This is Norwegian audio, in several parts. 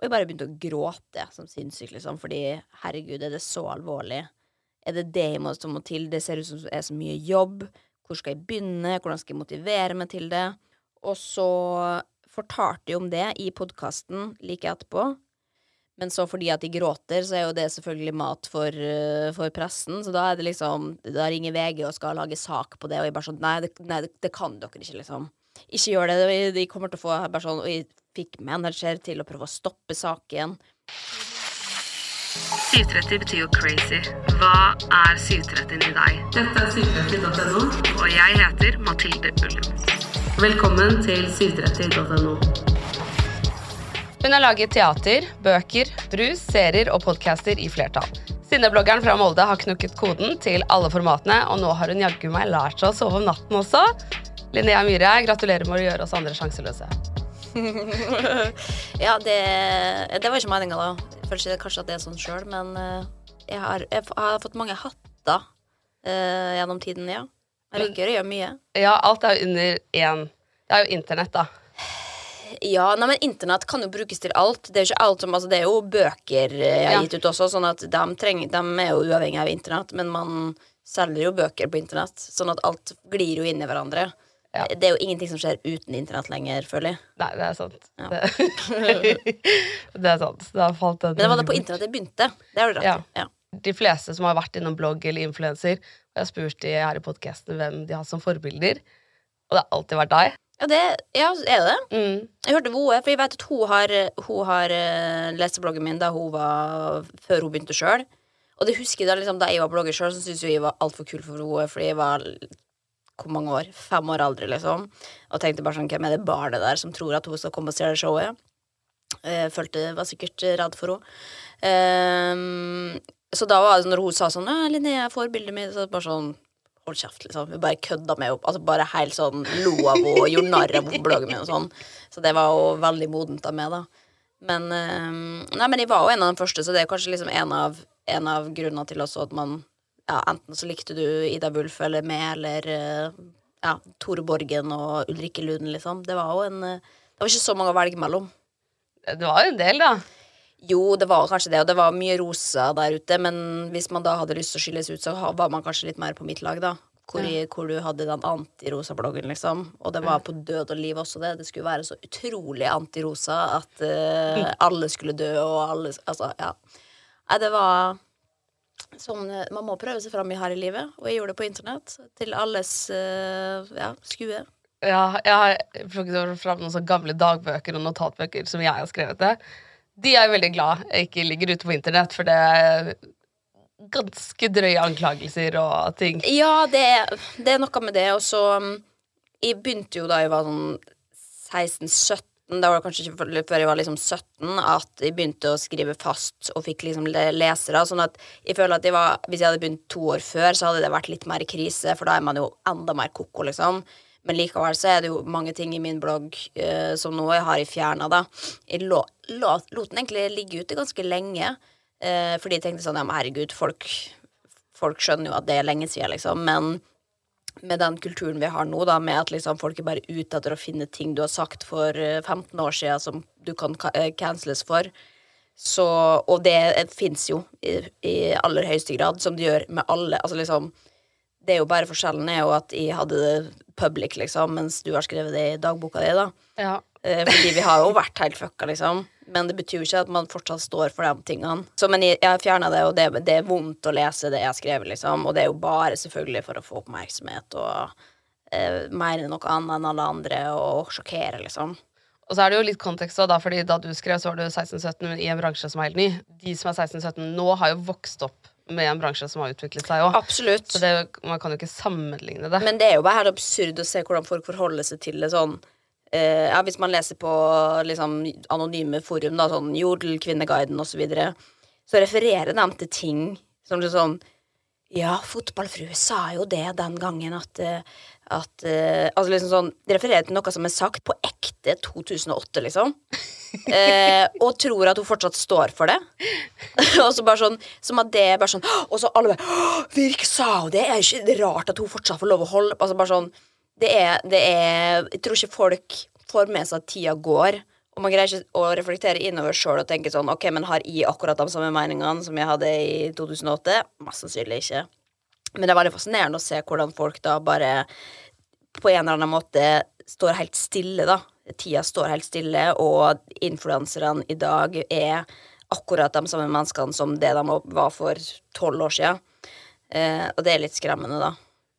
Og jeg bare begynte å gråte som sinnssyk, liksom, fordi herregud, er det så alvorlig? Er det det jeg må, som må til? Det ser ut som det er så mye jobb. Hvor skal jeg begynne? Hvordan skal jeg motivere meg til det? Og så fortalte jeg om det i podkasten like etterpå. Men så fordi at de gråter, så er jo det selvfølgelig mat for, uh, for pressen. Så da er det liksom Da ringer VG og skal lage sak på det, og jeg bare sånn Nei, det, nei, det, det kan dere ikke, liksom. Ikke gjør det. De kommer til å få bare sånn Og jeg fikk manager til å prøve å stoppe saken. 730 betyr jo crazy. Hva er 730 i deg? Dette er 730.no, og jeg heter Mathilde Ullum. Velkommen til 730.no. Hun har laget teater, bøker, brus, serier og podcaster i flertall. Sinnebloggeren fra Molde har knukket koden til alle formatene, og nå har hun jaggu meg lært seg å sove om natten også. Linnea Myhre, gratulerer med å gjøre oss andre sjanseløse. ja, det, det var ikke meninga, da. Jeg føler ikke kanskje at det er sånn sjøl, men uh, jeg, har, jeg, har, fått mange hatter uh, gjennom tiden, ja. Jeg liker å gjøre mye. Ja, alt er jo under én. Det er jo internett, da. Ja, nei, men internett kan jo brukes til alt. Det er, ikke alt som, altså, det er jo bøker jeg har Ja. gitt ut også, sånn at de, trenger, de er jo uavhengig av internett, men man selger jo bøker på internett, sånn at alt glir jo inn i hverandre. Ja. Det er jo ingenting som skjer uten internett lenger, føler jeg. Nei, det er sant. Ja. Det, det er sant. Det har falt en Men det var da på internett det begynte. Det har du rett Ja. i. Ja. De fleste som har vært innom blogg eller influenser, og jeg har spurt de her i podkasten hvem de har som forbilder, og det har alltid vært deg. Ja, det, ja, er det? Mm. Jeg hørte Voe, for jeg vet at hun har, hun har eh, lest bloggen min da hun var før hun begynte sjøl. Og det husker jeg da, liksom, da jeg var blogger sjøl, så syntes jeg var altfor kul for Voe, fordi jeg var hvor mange år? Fem år aldri, liksom. Og tenkte bare sånn, hvem er det barnet der som tror at hun skal komme og se det showet? Uh, følte var sikkert redd for henne. Ehm, så da var det når hun sa sånn «Ja, jeg får bildet mitt', så bare sånn Hold kjeft, liksom. Hun bare kødda meg opp. Altså Bare helt sånn lo av henne og gjorde narr av bloggen min og sånn. Så det var jo veldig modent av meg, da. Men ehm, Nei, men jeg var jo en av de første, så det er kanskje liksom en av, en av grunnene til også at man Ja, enten så likte du Ida Wulf eller meg eller eh, ja, Tore Borgen og Ulrikke Lund, liksom. Det var jo en eh, Det var ikke så mange å velge mellom. Det var jo en del, da. Jo, det var kanskje det, og det var mye rosa der ute, men hvis man da hadde lyst til å skilles ut, så var man kanskje litt mer på mitt lag, da. Hvor, ja. hvor du hadde den antirosa-bloggen, liksom. Og det var på død og liv også, det. Det skulle være så utrolig antirosa at uh, alle skulle dø, og alle Altså, ja. Nei, det var sånn eh, Man må prøve seg fram i her i livet, og jeg gjorde det på internett. Til alles eh, ja, skue. Ja, jeg har plukket fram noen gamle dagbøker og notatbøker som jeg har skrevet det. De er jeg veldig glad jeg ikke ligger ute på internett, for det er ganske drøye anklagelser og ting. Ja, det, er- det er noe med det. Og så um, Jeg begynte jo da jeg var sånn 16-17, da var det kanskje ikke før- jeg var liksom 17, at jeg begynte å skrive fast og fikk liksom lesere. Sånn at jeg føler at jeg var, Hvis jeg hadde begynt to år før, så hadde det vært litt mer krise, for da er man jo enda mer ko-ko, liksom. Men likevel så er det jo mange ting i min blogg uh, som nå jeg har jeg fjerna, da. Jeg lo, lo, lot den egentlig ligge ute ganske lenge, uh, fordi jeg tenkte sånn ja, men herregud, folk, folk skjønner jo at det er lenge siden, liksom. Men med den kulturen vi har nå, da, med at liksom folk er bare ute etter å finne ting du har sagt for eh, 15 år siden som du kan eh, canceles for. Så, og det fins jo i, i aller høyeste grad, som det gjør med alle. Altså liksom Det er jo bare forskjellen er jo at jeg hadde det public, liksom, mens du har skrevet det i dagboka di, da. Ja. Eh, fordi vi har jo vært helt fucka, liksom. Men det betyr jo ikke at man fortsatt står for de tingene. Så, men jeg, jeg fjerna det, og det, det er vondt å lese det jeg har skrevet, liksom. Og det er jo bare selvfølgelig for å få oppmerksomhet og eh, mer enn noe annet enn alle andre, og sjokkere, liksom. Og så er det jo litt kontekst òg, fordi da du skrev, så var du 16-17 i en bransje som er helt ny. De som er 16-17 nå, har jo vokst opp med en bransje som har utviklet seg òg. Så det, man kan jo ikke sammenligne det. Men det er jo bare helt absurd å se hvordan folk forholder seg til det sånn ja, Hvis man leser på liksom, anonyme forum, da, sånn Jodel, Kvinneguiden osv., så, videre, så refererer de til ting som sånn Ja, fotballfrue sa jo det den gangen at, eh, at eh, Altså liksom sånn De refererer til noe som er sagt på ekte 2008, liksom. Eh, og tror at hun fortsatt står for det. og så bare sånn Som at det er bare sånn Og så alle bare Virk, sa jo det! Er ikke det rart at hun fortsatt får lov å holde Altså bare sånn Det er, det er Jeg tror ikke folk får med seg at tida går. Og man greier ikke å reflektere innover sjøl og tenke sånn Ok, men har jeg akkurat de samme meningene som jeg hadde i 2008? Mest sannsynlig ikke. Men det er veldig fascinerende å se hvordan folk da bare på en eller annen måte står helt stille, da. Tida står helt stille, og influenserne i dag er akkurat de samme menneskene som det de var for tolv år siden. Eh, og det er litt skremmende, da.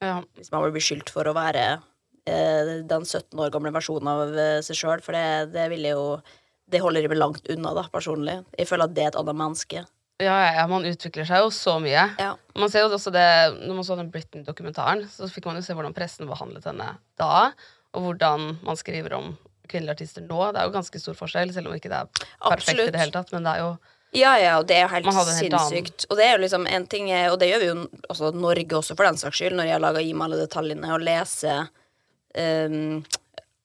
Ja. Hvis man blir beskyldt for å være den 17 år gamle versjonen av eh, seg sjøl, for det, det ville jo Det holder meg langt unna, da, personlig. Jeg føler at det er et annet menneske. Ja, ja, man utvikler seg jo så mye. Ja. Man ser jo også det, Når man så den Britney-dokumentaren, så fikk man jo se hvordan pressen behandlet henne da, og hvordan man skriver om kvinnelige artister nå. Det er jo ganske stor forskjell, selv om ikke det er perfekt Absolutt. i det hele tatt. Men det er jo Ja, ja, og det er jo helt helt sinnssykt. Og det er jo liksom en ting Og det gjør vi jo også Norge også, for den saks skyld, når jeg har laga Gi meg alle detaljene, og leser um,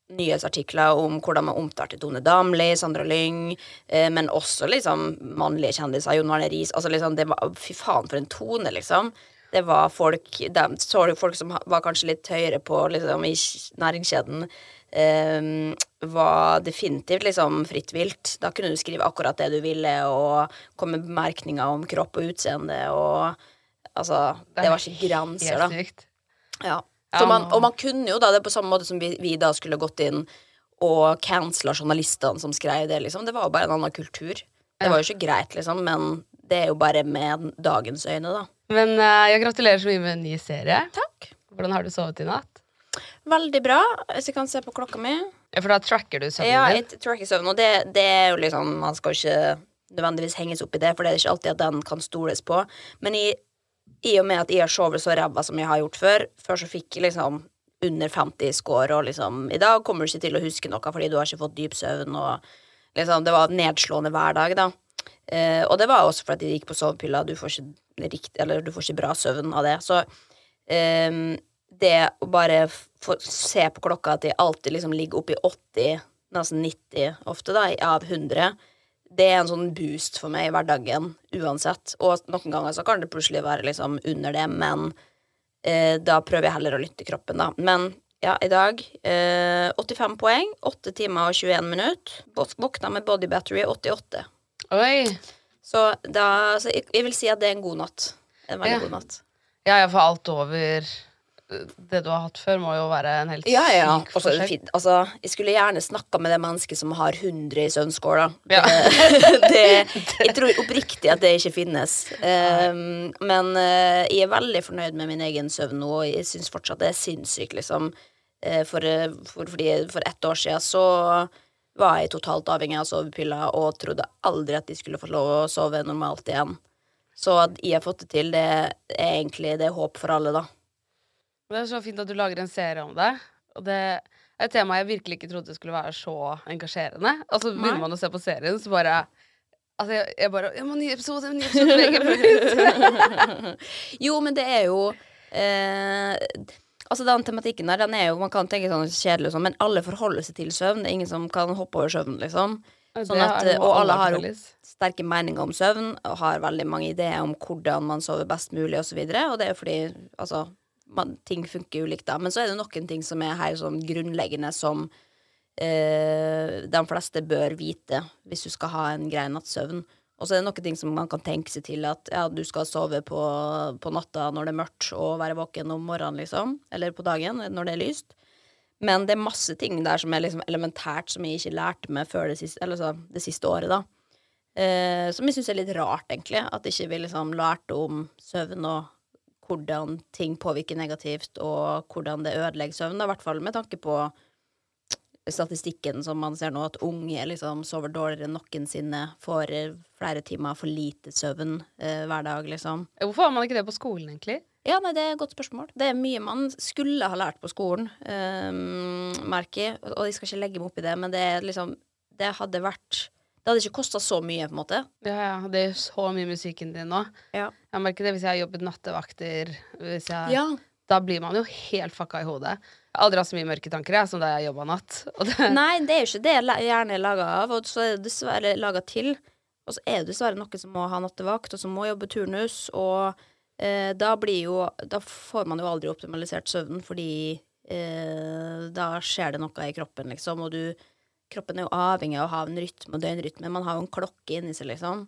nyhetsartikler om hvordan man omtalte Tone Damli, Sandra Lyng, eh, men også liksom mannlige kjendiser, Jon Arne Riis. Altså liksom, det var Fy faen, for en tone, liksom. Det var folk de, Så folk som var kanskje litt høyere på liksom, i næringskjeden. eh, var definitivt liksom fritt vilt. Da kunne du skrive akkurat det du ville, og komme med bemerkninger om kropp og utseende og Altså, det, var ikke grenser, da. helt sykt. Ja. Ja, man, og man kunne jo da, det er på samme måte som vi, vi da skulle gått inn og cancela journalistene som skrev det, liksom. Det var jo bare en annen kultur. Det var jo ikke greit, liksom, men det er jo bare med dagens øyne, da. Men uh, jeg gratulerer så mye med en ny serie. Takk. Hvordan har du sovet i natt? Veldig bra, hvis jeg kan se på klokka mi. Ja, For da tracker du søvnen Ja, din. jeg tracker søvnen, og det, det er jo liksom Man skal jo ikke nødvendigvis henges opp i det, for det er ikke alltid at den kan stoles på. Men i, i og med at jeg har sovet så ræva som jeg har gjort før Før så fikk jeg liksom under 50 score, og liksom I dag kommer du ikke til å huske noe fordi du har ikke fått dyp søvn, og liksom Det var nedslående hver dag, da. Eh, og det var også fordi jeg gikk på sovepiller. Du får ikke riktig eller du får ikke bra søvn av det. Så eh, det å bare få se på klokka at de alltid liksom ligger oppi 80, nesten 90 ofte, da, av 100, det er en sånn boost for meg i hverdagen uansett. Og noen ganger så kan det plutselig være liksom under det, men eh, da prøver jeg heller å lytte kroppen, da. Men ja, i dag eh, 85 poeng, 8 timer og 21 minutter. Våk- Våkna med body battery 88. Oi! Så, da, så jeg, jeg vil si at det er en god natt. En veldig Ja. god natt. Ja, ja, for alt over det du har hatt før, må jo være en helt Ja, ja. syk forskjell. Altså, jeg skulle gjerne snakka med det mennesket som har 100 i søvnskål. Ja. Jeg tror oppriktig at det ikke finnes. Um, men uh, jeg er veldig fornøyd med min egen søvn nå, og jeg syns fortsatt det er sinnssykt, liksom. Uh, for, eh, for, fordi for ett år siden så var jeg totalt avhengig av sovepiller og trodde aldri at de skulle få lov å sove normalt igjen. Så at jeg har fått det til, det er egentlig det er håp for alle, da. Det er så fint at du lager en serie om det. Og det er Et tema jeg virkelig ikke trodde skulle være så engasjerende. Og så begynner man å se på serien, så bare Altså, jeg, jeg bare Ja, men ny episode, ny episode. Jo, men det er jo eh, Altså Den tematikken der, den er jo Man kan tenke sånn kjedelig, sånn, men alle forholder seg til søvn. Det er ingen som kan hoppe over søvn, liksom. Sånn at, og alle har jo sterke meninger om søvn og har veldig mange ideer om hvordan man sover best mulig. Og, så og det er jo fordi altså, man, ting funker ulikt, da. Men så er det noen ting som er helt sånn grunnleggende som eh, de fleste bør vite hvis du skal ha en grei nattsøvn. Og så er det noen ting som man kan tenke seg til at ja, du skal sove på, på natta når det er mørkt, og være våken om morgenen, liksom. Eller på dagen når det er lyst. Men det er masse ting der som er liksom elementært som jeg ikke lærte meg før det siste, eller så, det siste året, da. Eh, som jeg syns er litt rart, egentlig. At ikke vi liksom lærte om søvn og hvordan ting påvirker negativt, og hvordan det ødelegger søvn. I hvert fall med tanke på statistikken som man ser nå, at unge liksom sover dårligere enn noensinne. Får eh, flere timer for lite søvn eh, hver dag, liksom. Hvorfor har man ikke det på skolen, egentlig? Ja, nei, det er et godt spørsmål. Det er mye man skulle ha lært på skolen, eh, merker jeg. Og jeg skal ikke legge meg opp i det, men det er liksom Det hadde vært Det hadde ikke kosta så mye, på en måte. Ja, ja, det er så mye musikken din nå. Ja. Jeg merker det hvis jeg har jobbet nattevakter. Hvis jeg, ja. Da blir man jo helt fucka i hodet. Jeg har aldri hatt så mye mørke tanker jeg, som da jeg jobba natt. Det, Nei, det er jo ikke det hjernen er laga av, og så er det dessverre laga til. Og så er det dessverre noen som må ha nattevakt, og som må jobbe turnus, og eh, da blir jo Da får man jo aldri optimalisert søvnen, fordi eh, da skjer det noe i kroppen, liksom, og du Kroppen er jo avhengig av å ha en rytme og døgnrytme. Man har jo en klokke inni seg, liksom.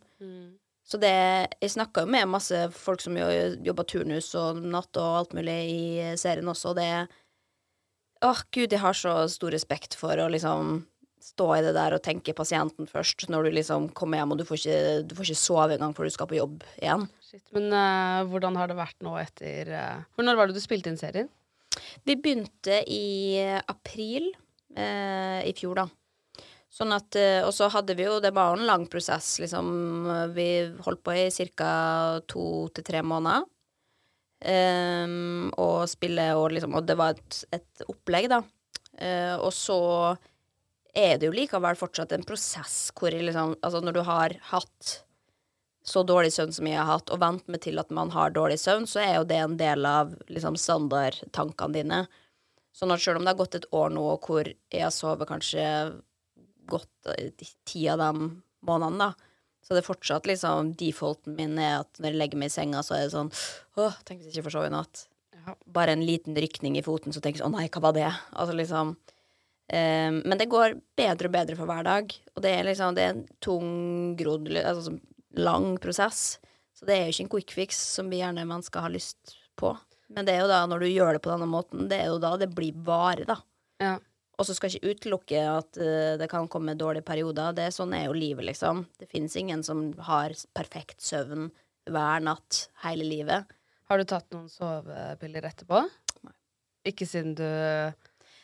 Så det Jeg snakka jo med masse folk som jo- jobba turnus og natt og alt mulig i serien også, og det Åh, gud, jeg har så stor respekt for å liksom stå i det der og tenke pasienten først, når du liksom kommer hjem og du får ikke, du får ikke sove engang før du skal på jobb igjen. shit, men uh, hvordan har det vært nå etter uh, For når var det du spilte inn serien? Vi begynte i april eh, i fjor, da. Sånn at, eh, Og så hadde vi jo Det var jo en lang prosess, liksom. Vi holdt på i ca. to til tre måneder. Um, og spille og liksom Og det var et, et opplegg, da. Uh, og så er det jo likevel fortsatt en prosess hvor liksom Altså, når du har hatt så dårlig søvn som jeg har hatt, og vent meg til at man har dårlig søvn, så er jo det en del av liksom standardtankene dine. Sånn at selv om det har gått et år nå hvor jeg har sovet kanskje godt eh, ti av de månedene, da, så det er fortsatt liksom Defaulten min er at når jeg legger meg i senga, så er det sånn Åh, tenk hvis jeg ikke får sove i natt. Bare en liten rykning i foten, så tenker jeg sånn Å nei, hva var det? Altså liksom um, Men det går bedre og bedre for hver dag, og det er liksom Det er en tungrodd Altså lang prosess. Så det er jo ikke en quick fix som vi gjerne man skal ha lyst på. Men det er jo da, når du gjør det på denne måten, det er jo da det blir vare, da. Ja. Og så skal jeg ikke utelukke at uh, det kan komme dårlige perioder. Det, sånn er jo livet, liksom. Det fins ingen som har perfekt søvn hver natt hele livet. Har du tatt noen sovepiller etterpå? Nei. Ikke siden du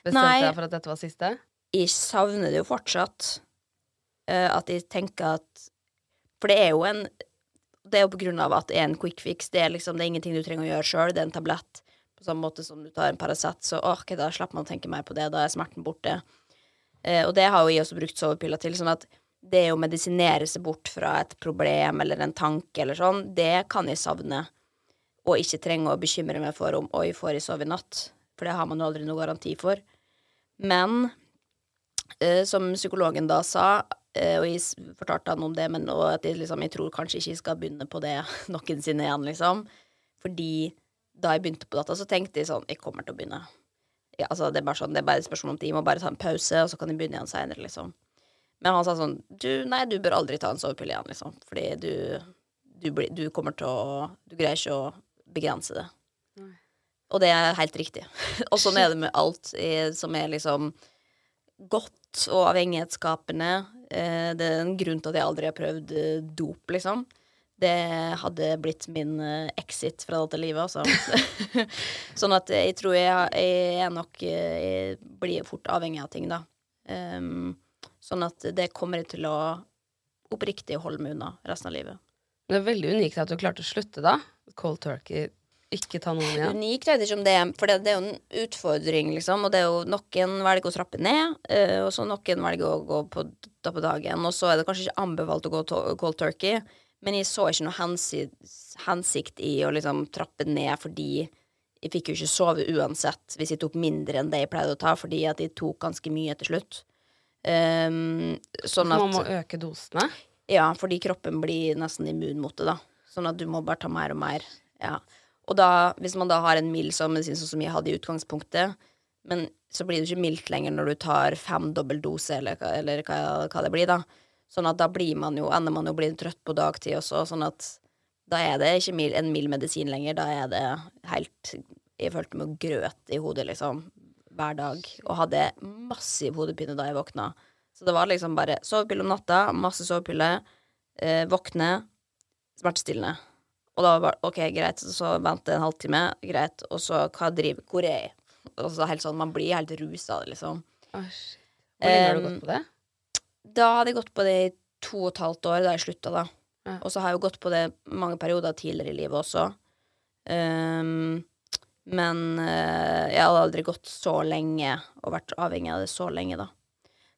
bestemte Nei. deg for at dette var siste? Jeg savner det jo fortsatt. Uh, at jeg tenker at For det er jo en Det er jo på grunn av at det er en quick fix. Det er liksom, det er ingenting du trenger å gjøre sjøl. Det er en tablett. På samme måte som du tar en Paracet, så ok, da slipper man å tenke mer på det. Da er smerten borte. Eh, og det har jo jeg også brukt sovepiller til. Sånn at det å medisinere seg bort fra et problem eller en tanke eller sånn, det kan jeg savne. Og ikke trenge å bekymre meg for om oi, får jeg sove i natt? For det har man jo aldri noe garanti for. Men eh, som psykologen da sa, eh, og jeg fortalte han om det, men og at jeg, liksom, jeg tror kanskje ikke jeg skal begynne på det noensinne igjen, liksom. Fordi da jeg begynte på data, så tenkte jeg sånn Jeg kommer til å begynne. Ja, altså, det er bare sånn, det er bare et spørsmål om tid. Jeg må bare ta en pause, og så kan jeg begynne igjen seinere, liksom. Men han sa sånn Du, nei, du bør aldri ta en sovepille igjen, liksom. Fordi du, du, du kommer til å Du greier ikke å begrense det. Og det er helt riktig. og sånn er det med alt i, som er liksom godt og avhengighetsskapende. Eh, det er en grunn til at jeg aldri har prøvd eh, dop, liksom. Det hadde blitt min eh, exit fra dette livet, altså. sånn at jeg tror jeg, jeg er nok eh, Jeg blir fort avhengig av ting, da. Um, sånn at det kommer jeg til å oppriktig holde meg unna resten av livet. Det er veldig unikt at du klarte å slutte da. Cold turkey Ikke ta noen igjen. Unikt vet det ikke om det er, for det, det er jo en utfordring, liksom. Og det er jo noen velger å trappe ned, eh, og så noen velger å gå på, da på dagen. Og så er det kanskje ikke anbefalt å gå to cold turkey, men jeg så ikke noe hensikt, i å liksom trappe ned fordi jeg fikk jo ikke sove uansett hvis jeg tok mindre enn det jeg pleide å ta, fordi at jeg tok ganske mye til slutt. Um, sånn Man må øke dosene. Ja, fordi kroppen blir nesten immun mot det, da. Sånn at du må bare ta mer og mer. Ja. Og da, hvis man da har en mild sånn medisin sånn som jeg hadde i utgangspunktet, men så blir det ikke mildt lenger når du tar fem dobbel dose, eller, eller hva, hva det blir, da. Sånn at da blir man jo, ender man jo å bli trøtt på dagtid også, sånn at da er det ikke en mild medisin lenger, da er det helt Jeg følte meg grøt i hodet, liksom, hver dag, og hadde massiv hodepine da jeg våkna. Så det var liksom bare sovepille om natta, masse sovepille, eh, våkne, smertestillende. Og da var det bare OK, greit, så vente en halvtime, greit, og så hva driver Hvor er jeg? Og så helt sånn, Man blir helt rusa av det, liksom. Hvor lenge har du gått på det? Da hadde jeg gått på det i to og et halvt år, da jeg slutta, da. Ja. Og så har jeg jo gått på det mange perioder tidligere i livet også. Um, men uh, jeg hadde aldri gått så lenge og vært avhengig av det så lenge, da.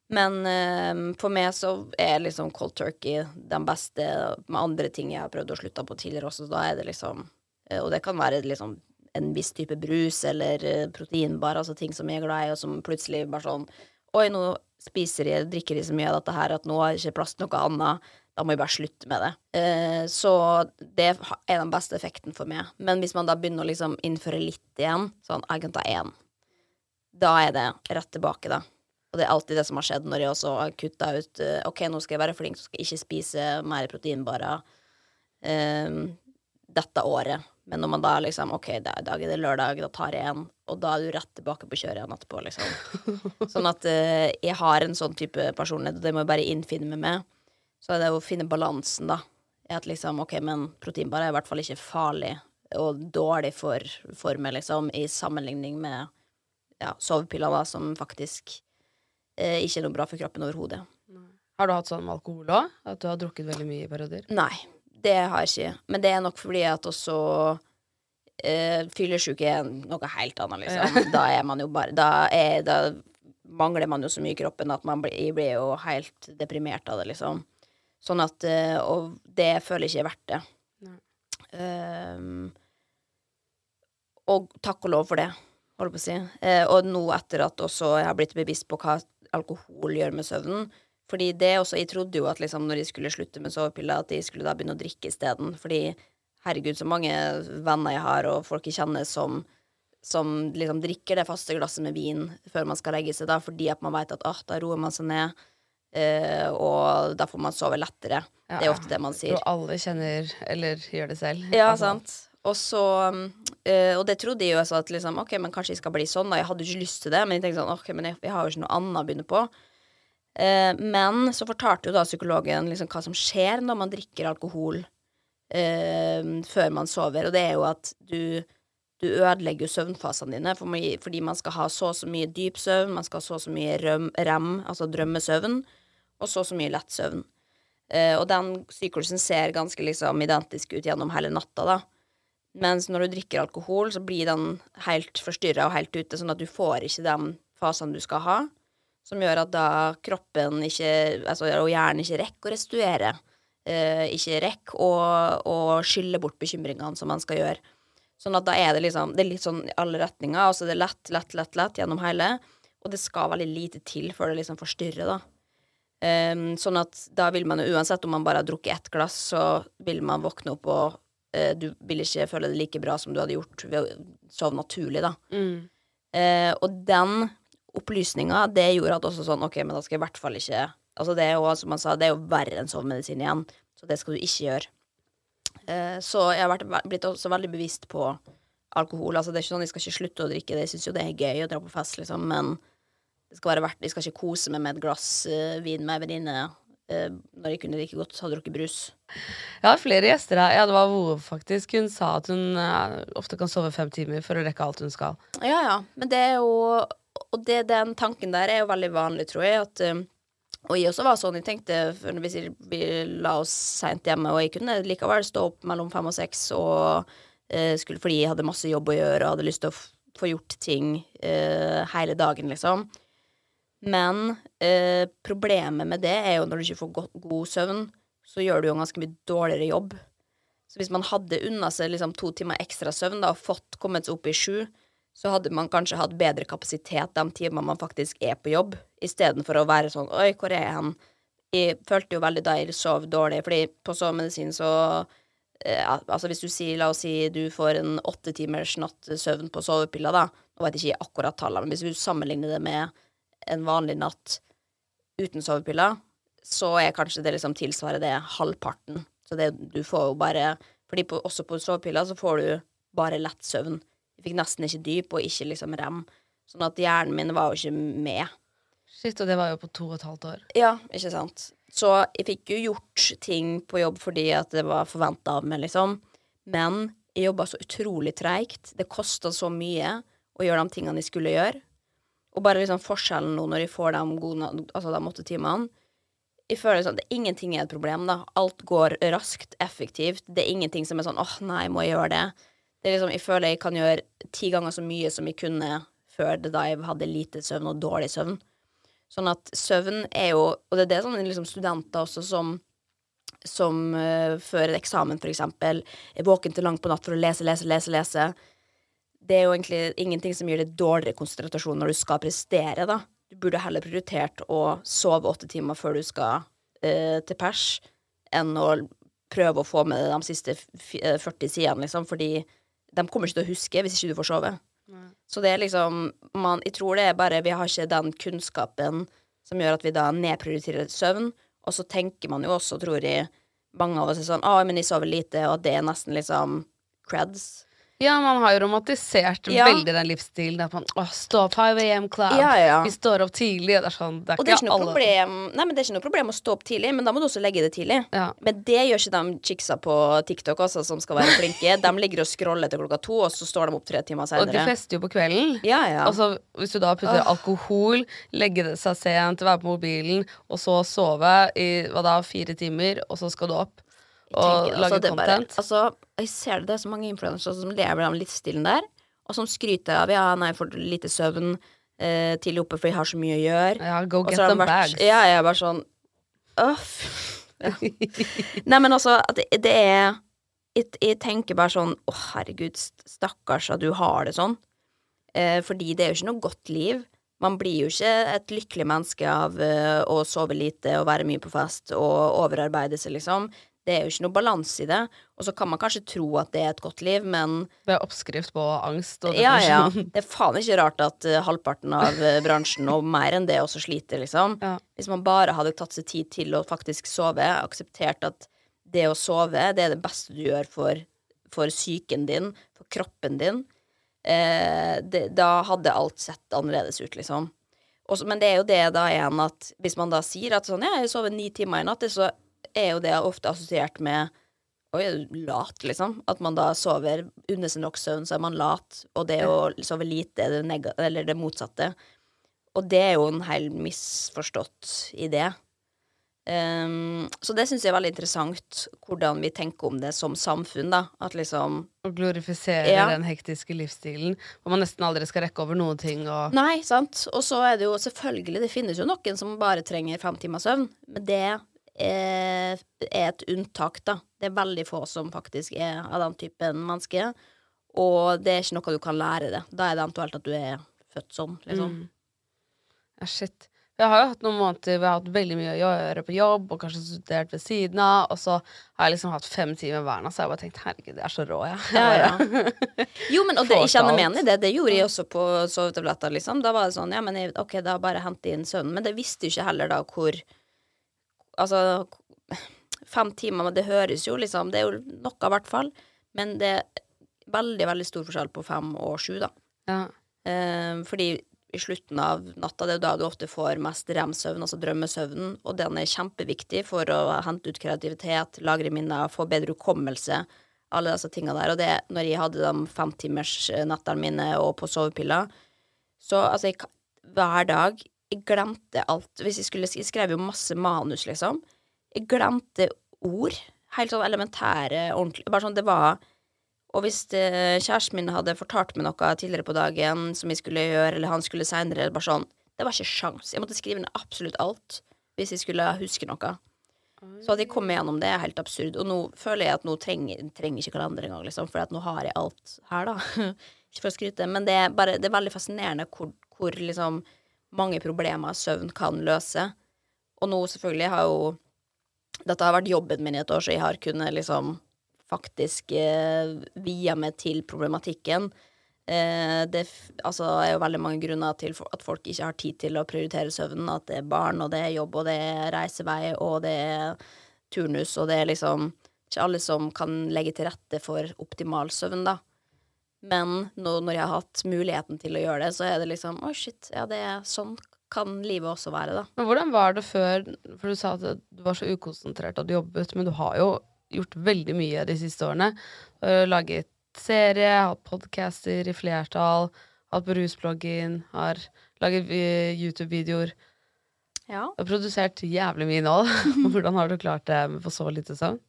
Men um, for meg så er liksom cold turkey den beste med andre ting jeg har prøvd å slutte på tidligere også, så da er det liksom eh, Og det kan være liksom en viss type brus eller eh, proteinbar, altså ting som jeg er glad i, og som plutselig bare sånn Oi, nå spiser de, drikker de så mye av dette her at nå har ikke plass til noe annet. Da må jeg bare slutte med det. Eh, så det er den beste effekten for meg. Men hvis man da begynner å liksom innføre litt igjen, sånn jeg kan ta én, da er det rett tilbake, da. Og det er alltid det som har skjedd når jeg også har kutta ut eh, OK, nå skal jeg være flink, så skal jeg ikke spise mer proteinbarer eh, dette året. Men når man da liksom OK, da, i dag er det lørdag, da tar jeg en, og da er du rett tilbake på kjøret igjen etterpå, liksom. Sånn at eh, jeg har en sånn type personlighet, og det må jeg bare innfinne meg med. Så er det å finne balansen, da. Er at liksom, OK, men proteinbar er i hvert fall ikke farlig og dårlig for, for meg, liksom, i sammenligning med ja, sovepiller, da, som faktisk eh, ikke er noe bra for kroppen overhodet. Har du hatt sånn med alkohol òg? At du har drukket veldig mye i perioder? Nei, det har jeg ikke. Men det er nok fordi at også eh, fyllesyke er noe helt annet, liksom. Da er man jo bare Da, er, da mangler man jo så mye i kroppen at man blir, blir jo helt deprimert av det, liksom. Sånn at uh, Og det føler jeg ikke er verdt det. Ehm, og takk og lov for det, holder på å si. Uh, og nå etter at også jeg har blitt bevisst på hva alkohol gjør med søvnen. Fordi det også, Jeg trodde jo at liksom når jeg skulle slutte med sovepiller, at jeg skulle da begynne å drikke isteden. Fordi herregud, så mange venner jeg har, og folk jeg kjenner som som liksom drikker det faste glasset med vin før man skal legge seg, da, fordi at man vet at ah, da roer man seg ned, eh, og da får man sove lettere. Ja, det er ofte det man sier. Og alle kjenner, eller gjør det selv. Ja, Altså, sant. Og så eh, Og det trodde jeg jo også at liksom, OK, men kanskje jeg skal bli sånn, da. Jeg hadde jo ikke lyst til det, men jeg tenkte sånn, ok, men jeg, jeg har jo ikke noe annet å begynne på. Eh, men så fortalte jo da psykologen liksom hva som skjer når man drikker alkohol før man sover, og det er jo at du du ødelegger søvnfasene dine, fordi man skal ha så og så mye dyp søvn, man skal ha så og så mye røm, rem, altså drømmesøvn, og så og så mye lett søvn. Eh, og den syklusen ser ganske liksom identisk ut gjennom hele natta, da. Mens når du drikker alkohol, så blir den helt forstyrra og helt ute, sånn at du får ikke de fasene du skal ha, som gjør at da kroppen ikke, altså, og hjernen ikke rekker å restituere. Eh, ikke rekker å, skylle bort bekymringene som man skal gjøre. Sånn at da er det liksom Det er litt sånn i alle retninger. Altså det er lett, lett, lett, lett gjennom hele. Og det skal veldig lite til før det liksom forstyrrer, da. Um, sånn at da vil man jo uansett om man bare har drukket ett glass, så vil man våkne opp og eh, du vil ikke føle det like bra som du hadde gjort ved å sove naturlig, da. Mm. Eh, og den opplysninga, det gjorde at også sånn OK, men da skal jeg i hvert fall ikke Altså det er jo, som han sa, det er jo verre enn sovemedisin igjen, så det skal du ikke gjøre. Eh, så jeg har vært, blitt også veldig bevisst på alkohol. Altså det er ikke sånn Jeg skal ikke slutte å drikke det, jeg syns jo det er gøy å dra på fest, liksom, men det skal være verdt Jeg skal ikke kose meg med et glass eh, vin med ei venninne eh, når jeg kunne like godt ha drukket brus. Jeg har flere gjester her. Ja, det var Vove, faktisk. Hun sa at hun eh, ofte kan sove fem timer for å rekke alt hun skal. Ja, ja. Men det er jo Og det, den tanken der er jo veldig vanlig, tror jeg. At, um, og jeg også var sånn. Jeg tenkte hvis vi la oss seint hjemme, og jeg kunne likevel stå opp mellom fem og seks og eh, skulle, fordi jeg hadde masse jobb å gjøre og hadde lyst til å få gjort ting eh, hele dagen, liksom. Men eh, problemet med det er jo når du ikke får go god søvn, så gjør du jo en ganske mye dårligere jobb. Så hvis man hadde unna seg liksom to timer ekstra søvn da, og fått kommet seg opp i sju, så hadde man kanskje hatt bedre kapasitet de timene man faktisk er på jobb, istedenfor å være sånn Oi, hvor er jeg hen? Jeg følte jo veldig da jeg sov dårlig, fordi på sovemedisin så eh, Altså hvis du sier, la oss si du får en åtte timers natt søvn på sovepiller, da Nå vet jeg ikke akkurat tallene, men hvis du sammenligner det med en vanlig natt uten sovepiller, så er kanskje det liksom tilsvarer det halvparten. Så det du får jo bare Fordi også på sovepiller så får du bare lett søvn. Jeg fikk nesten ikke dyp, og ikke liksom rem. Sånn at hjernen min var jo ikke med. Shit, og det var jo på to og et halvt år. Ja, ikke sant. Så jeg fikk jo gjort ting på jobb fordi at det var forventa av meg, liksom. Men jeg jobba så utrolig treigt. Det kosta så mye å gjøre de tingene jeg skulle gjøre. Og bare liksom forskjellen nå når jeg får de, gode, altså de åtte timene Jeg føler liksom, det, Ingenting er et problem, da. Alt går raskt, effektivt. Det er ingenting som er sånn åh, nei, må jeg gjøre det? Det er liksom, Jeg føler jeg kan gjøre ti ganger så mye som jeg kunne før det da jeg hadde lite søvn og dårlig søvn. Sånn at søvn er jo Og det er det sånne liksom studenter også som som uh, før en eksamen, for eksempel, er våken til langt på natt for å lese, lese, lese, lese. Det er jo egentlig ingenting som gir deg dårligere konsentrasjon når du skal prestere, da. Du burde heller prioritert å sove åtte timer før du skal uh, til pers, enn å prøve å få med deg de siste f- eh, 40 sidene, liksom, fordi de kommer ikke til å huske hvis ikke du får sove. Så det er liksom man, Jeg tror det er bare Vi har ikke den kunnskapen som gjør at vi da nedprioriterer søvn. Og så tenker man jo også, tror jeg, mange av oss er sånn Å, men jeg sover lite, og det er nesten liksom creds. Ja, man har jo romantisert Ja. veldig den livsstilen. At man åh, stå opp 5 AM club. Ja, ja. Vi står opp tidlig. Og det er sånn Det er Og det er ikke noe alle problem Nei, men det er ikke noe problem å stå opp tidlig, men da må du også legge det tidlig. Men det gjør ikke de chicksa på TikTok også, som skal være flinke. De ligger og scroller til klokka to, og så står de opp tre timer senere. Og de fester jo på kvelden. Ja, ja. Altså, hvis du da putter alkohol, legge seg sent, være på mobilen, og så sove i hva da, fire timer, og så skal du opp og tenker, lage altså, er bare- altså, jeg ser det, det er så mange influensere som lever den livsstilen der, og som skryter av ja, nei, jeg får lite søvn eh, tidlig oppe fordi jeg har så mye å gjøre. ja, go get them vært- bags. Ja, jeg er bare sånn Uff. Ja. Nei, men altså, at det, det er jeg tenker bare sånn Å, herregud, stakkars at du har det sånn. Eh, fordi det er jo ikke noe godt liv. Man blir jo ikke et lykkelig menneske av eh, å sove lite og være mye på fest og overarbeide seg, liksom. Det er jo ikke noe balanse i det. Og så kan man kanskje tro at det er et godt liv, men Det er oppskrift på angst og ja, ja. Det er faen ikke rart at eh, halvparten av eh, bransjen, og mer enn det, også sliter, liksom. Ja. Hvis man bare hadde tatt seg tid til å faktisk sove, akseptert at det å sove, det er det beste du gjør for, for psyken din, for kroppen din, eh, det, da hadde alt sett annerledes ut, liksom. Også, men det er jo det da igjen at hvis man da sier at sånn, ja, jeg sover ni timer i natt, så er jo det ofte assosiert med Oi, er du lat, liksom? At man da sover under sin nok søvn, så er man lat. Og det å sove lite er det, eller det motsatte. Og det er jo en helt misforstått idé. Um, så det syns jeg er veldig interessant, hvordan vi tenker om det som samfunn, da. At liksom Å glorifisere Ja. den hektiske livsstilen. Hvor man nesten aldri skal rekke over noen ting. Og Nei, sant. Og så er det jo selvfølgelig, det finnes jo noen som bare trenger fem timer søvn, men det er, er et unntak, da. Det er veldig få som faktisk er av den typen mennesker. Og det er ikke noe du kan lære det. Da er det eventuelt at du er født sånn, liksom. Mm. Ja, shit. Jeg har jo hatt noen måneder hvor jeg har hatt veldig mye å gjøre på jobb, og kanskje studert ved siden av, og så har jeg liksom hatt fem timer hver natt, så jeg har bare tenkt herregud, jeg er så rå, jeg. Ja, ja. Jo, men og det, jeg kjenner meg igjen i det. Det gjorde jeg også på sovetabletter, liksom. Da var det sånn, ja, men jeg, ok, da bare hente inn søvnen. Men det visste jo ikke heller da hvor Altså, fem timer, men det høres jo liksom Det er jo noe, i hvert fall. Men det er veldig, veldig stor forskjell på fem og sju, da. Ja. Eh, fordi i slutten av natta, det er jo da du ofte får mest rem-søvn, altså drømmesøvnen, og den er kjempeviktig for å hente ut kreativitet, lagre minner, få bedre hukommelse, alle disse tingene der. Og det, når jeg hadde de femtimersnettene mine og på sovepiller, så altså, jeg, hver dag Jeg glemte alt. Hvis jeg skulle Jeg skrev jo masse manus, liksom. Jeg glemte ord. Helt sånn elementære, ordentlig Bare sånn, det var Og hvis det, kjæresten min hadde fortalt meg noe tidligere på dagen som jeg skulle gjøre, eller han skulle seinere, bare sånn Det var ikke sjans. Jeg måtte skrive ned absolutt alt hvis jeg skulle huske noe. Så at jeg kom gjennom det, er helt absurd. Og nå føler jeg at nå trenger trenger ikke kalender engang, liksom, for nå har jeg alt her, da. ikke for å skryte, men det er, bare, det er veldig fascinerende hvor, hvor liksom mange problemer søvn kan løse. Og nå selvfølgelig har jo Dette har vært jobben min i et år, så jeg har kunnet liksom faktisk eh, via meg til problematikken. Eh, det altså, er jo veldig mange grunner til at folk ikke har tid til å prioritere søvnen. At det er barn, og det er jobb, og det er reisevei, og det er turnus, og det er liksom ikke alle som kan legge til rette for optimal søvn, da. Men nå, når jeg har hatt muligheten til å gjøre det, så er det liksom Å, shit, ja, det er sånn kan livet også være, da. Men hvordan var det før For du sa at du var så ukonsentrert og du jobbet, men du har jo gjort veldig mye de siste årene. Laget serie, hatt podcaster i flertall, hatt brusbloggen, har laget eh, YouTube-videoer. Ja. Du har produsert jævlig mye innhold. hvordan har du klart det på så lite søvn?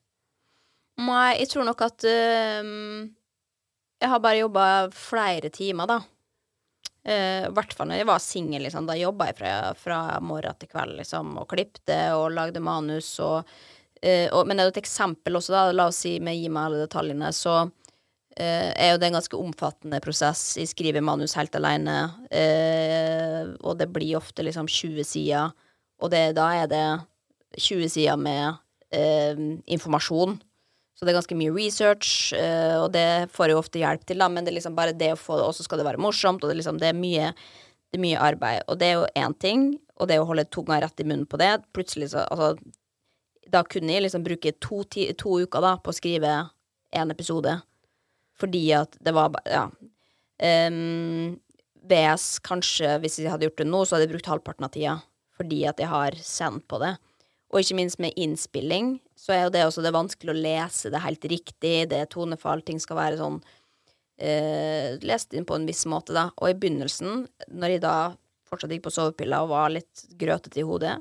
Nei, jeg tror nok at øhm, Jeg har bare jobba flere timer, da. Eh, hvert fall når jeg var singel, liksom. Da jobba jeg fra, fra morgen til kveld, liksom, og klipte og lagde manus og, eh, og Men det er et eksempel også, da. La oss si vi gir meg alle detaljene, så eh, er jo det en ganske omfattende prosess. Jeg skriver manus helt alene, eh, og det blir ofte liksom 20 sider, og det, da er det 20 sider med eh, informasjon. Så det er ganske mye research, eh, og det får jeg ofte hjelp til, da, men det er liksom bare det å få det, og så skal det være morsomt, og det liksom det er mye, det er mye arbeid. Og det er jo én ting, og det å holde tunga rett i munnen på det, plutselig så Altså, da kunne jeg liksom bruke to, ti, to uker da på å skrive én episode, fordi at det var bare Ja. Um, VS kanskje, hvis jeg hadde gjort det nå, så hadde jeg brukt halvparten av tida, fordi at jeg har sendt på det. Og ikke minst med innspilling, så er jo det også det vanskelig å lese det helt riktig, det er tonefall, ting skal være sånn eh, lest inn på en viss måte, da. Og i begynnelsen, når jeg da fortsatt gikk på sovepiller og var litt grøtete i hodet,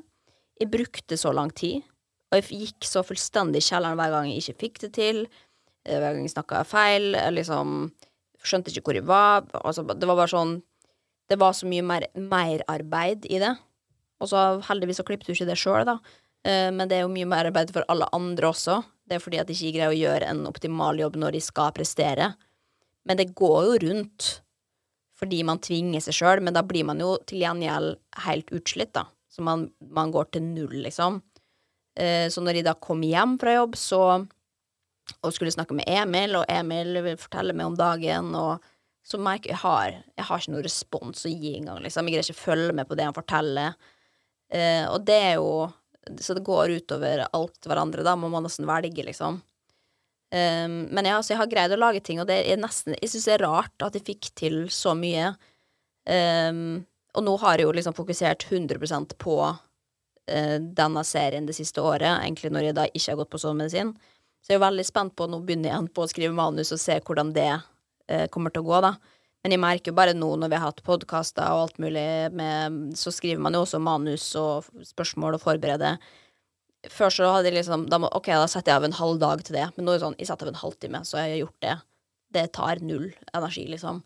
jeg brukte så lang tid, og jeg gikk så fullstendig i kjelleren hver gang jeg ikke fikk det til, eh, hver gang jeg snakka feil, jeg liksom skjønte ikke hvor jeg var, altså, det var bare sånn Det var så mye mer arbeid i det. Og så heldigvis så klippet du ikke det sjøl, da. Eh, Men det er jo mye mer arbeid for alle andre også. Det er fordi at de ikke greier å gjøre en optimal jobb når de skal prestere. Men det går jo rundt fordi man tvinger seg sjøl, men da blir man jo til gjengjeld helt utslitt, da. Så man, man går til null, liksom. Eh, Så når de da kom hjem fra jobb, så og skulle snakke med Emil, og Emil vil fortelle meg om dagen, og så merker jeg har, jeg har ikke noe respons å gi engang, liksom. Jeg greier ikke å følge med på det han forteller. Eh, og det er jo Så det går utover alt hverandre, da må man nesten velge, liksom. Um, men ja, så jeg har greid å lage ting, og det er nesten Jeg syns det er rart at jeg fikk til så mye. Um, og nå har jeg jo liksom fokusert 100% på uh, denne serien det siste året, egentlig når jeg da ikke har gått på sovemedisin. Så jeg er veldig spent på Nå begynner jeg igjen på å skrive manus og se hvordan det uh, kommer til å gå, da. Men jeg merker jo bare nå når vi har hatt podkaster og alt mulig, med, så skriver man jo også manus og spørsmål og forbereder. Før så hadde jeg liksom da må, Ok, da setter jeg av en halv dag til det. Men nå er det sånn, jeg setter av en halvtime, så har jeg gjort det. Det tar null energi, liksom.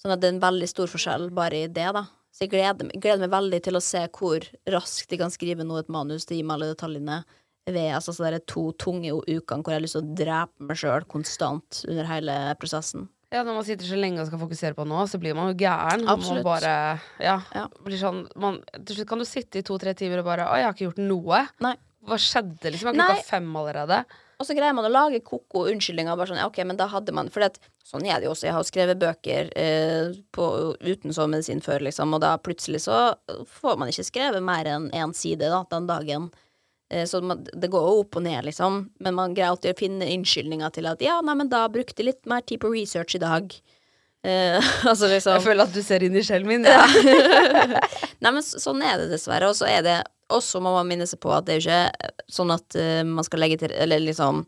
Sånn at det er en veldig stor forskjell bare i det, da. Så jeg gleder, meg- gleder meg veldig til å se hvor raskt jeg kan skrive nå et manus til å gi meg alle detaljene ved altså, så det er to tunge ukene hvor jeg har lyst til å drepe meg sjøl konstant under hele prosessen. Ja, Når man sitter så lenge og skal fokusere på noe, så blir man jo gæren. Man bare, ja, Ja. blir sånn, man, Til slutt kan du sitte i to-tre timer og bare 'Å, jeg har ikke gjort noe'. Nei. Hva skjedde, liksom? Er klokka fem allerede? Og så greier man å lage ko-ko unnskyldninger. Bare sånn, ja, ok, men da hadde man For det, sånn er det jo også. Jeg har skrevet bøker eh, på, uten sovemedisin før, liksom, og da plutselig så får man ikke skrevet mer enn én side da, den dagen. Eh, så det går jo opp og ned, liksom. Men man greier alltid å finne unnskyldninger til at ja, nei, men da brukte jeg litt mer tid på research i dag. Eh, altså liksom Jeg føler at du ser inn i sjelen min. Nei, men så- sånn er det dessverre. Og så er det også må man minne seg på at det er ikke sånn at uh, man skal legge til Eller liksom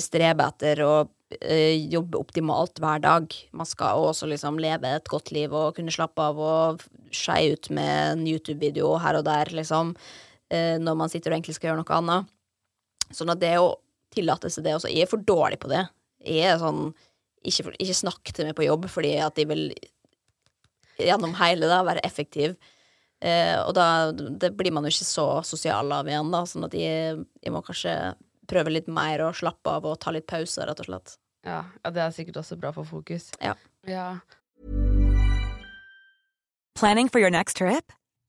strebe etter å uh, jobbe optimalt hver dag. Man skal også liksom leve et godt liv og kunne slappe av og skeie ut med en YouTube-video her og der, liksom. eh, når man sitter og egentlig skal gjøre noe annet. Sånn at det å tillate seg det også Jeg er for dårlig på det. jeg er sånn ikke, for- ikke snakk til meg på jobb, fordi at de vil gjennom hele da være effektiv. Eh, og da det blir man jo ikke så sosial av igjen, da, sånn at jeg, jeg må kanskje prøve litt mer og slappe av og ta litt pauser, rett og slett. Ja, ja, det er sikkert også bra for fokus. Ja. Ja. Planning for your next trip?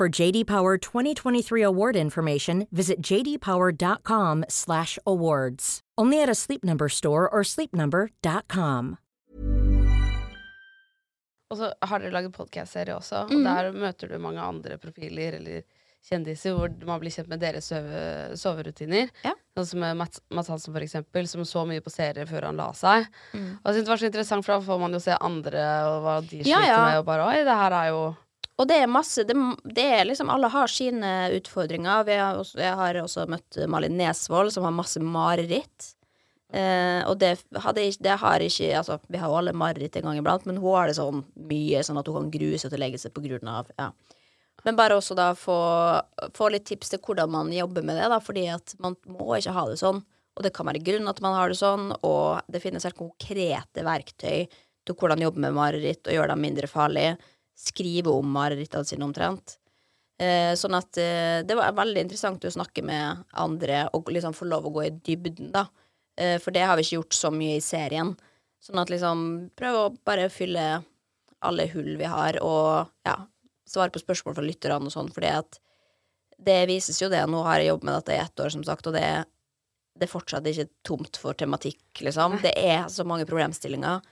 For JD Power 2023 award information, visit jdpower.com/awards. Only at a Sleep Number store or sleepnumber.com. Og så har dere laget podcastserie også, og Mhm. der møter du mange andre profiler eller kjendiser hvor man blir kjent med deres sove, soverutiner. Ja. Sånn som Mats, Mats Hansen, for eksempel, som så mye på serier før han la seg. Mm. Og jeg synes det var så interessant, for da får man jo se andre og hva de sliter Ja, ja. med, og bare oi, det her er jo Og det er masse det, det er liksom Alle har sine utfordringer. Har også, jeg har også møtt Malin Nesvold, som har masse mareritt. Eh, og det, hadde, det har ikke Altså, vi har jo alle mareritt en gang iblant, men hun har det sånn mye, sånn at hun kan grue seg til å legge seg på grunn av ja. Men bare også da få, få litt tips til hvordan man jobber med det, da, fordi at man må ikke ha det sånn. Og det kan være grunn at man har det sånn, og det finnes helt konkrete verktøy til hvordan jobbe med mareritt og gjøre dem mindre farlige. Skrive om marerittene sine omtrent. Eh, sånn at eh, det var veldig interessant å snakke med andre og liksom få lov å gå i dybden, da. Eh, for det har vi ikke gjort så mye i serien. Sånn at liksom prøve å bare fylle alle hull vi har, og ja, svare på spørsmål fra lytterne og sånn, fordi at det vises jo det. Nå har jeg jobbet med dette i ett år, som sagt, og det, det er fortsatt ikke tomt for tematikk, liksom. Det er så mange problemstillinger.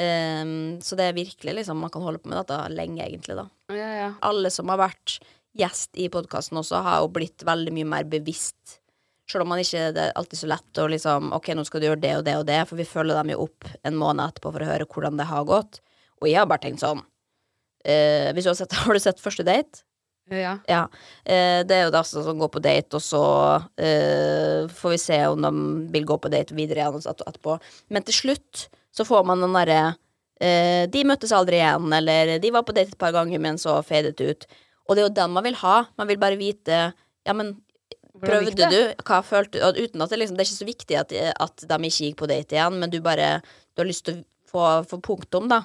Ehm, så det er virkelig liksom Man kan holde på med dette lenge, egentlig, da. Ja, ja. Alle som har vært gjest i podkasten også, har jo blitt veldig mye mer bevisst. Selv om man ikke det er alltid så lett å liksom Ok, nå skal du gjøre det og det og det, for vi følger dem jo opp en måned etterpå for å høre hvordan det har gått. Og jeg har bare tenkt sånn uh, hvis du har, sett, har du sett Første date? ja. Ja. Eh, det er jo da som går på date, og så eh, får vi se om de vil gå på date videre igjen etterpå. Men til slutt så får man den derre eh, De møttes aldri igjen, eller de var på date et par ganger, men så fadet ut. Og det er jo den man vil ha. Man vil bare vite Ja, men prøvde du? Hva følte du? Uten at det liksom Det er ikke så viktig at, at de ikke gikk på date igjen, men du bare Du har lyst til å få, få punktum, da.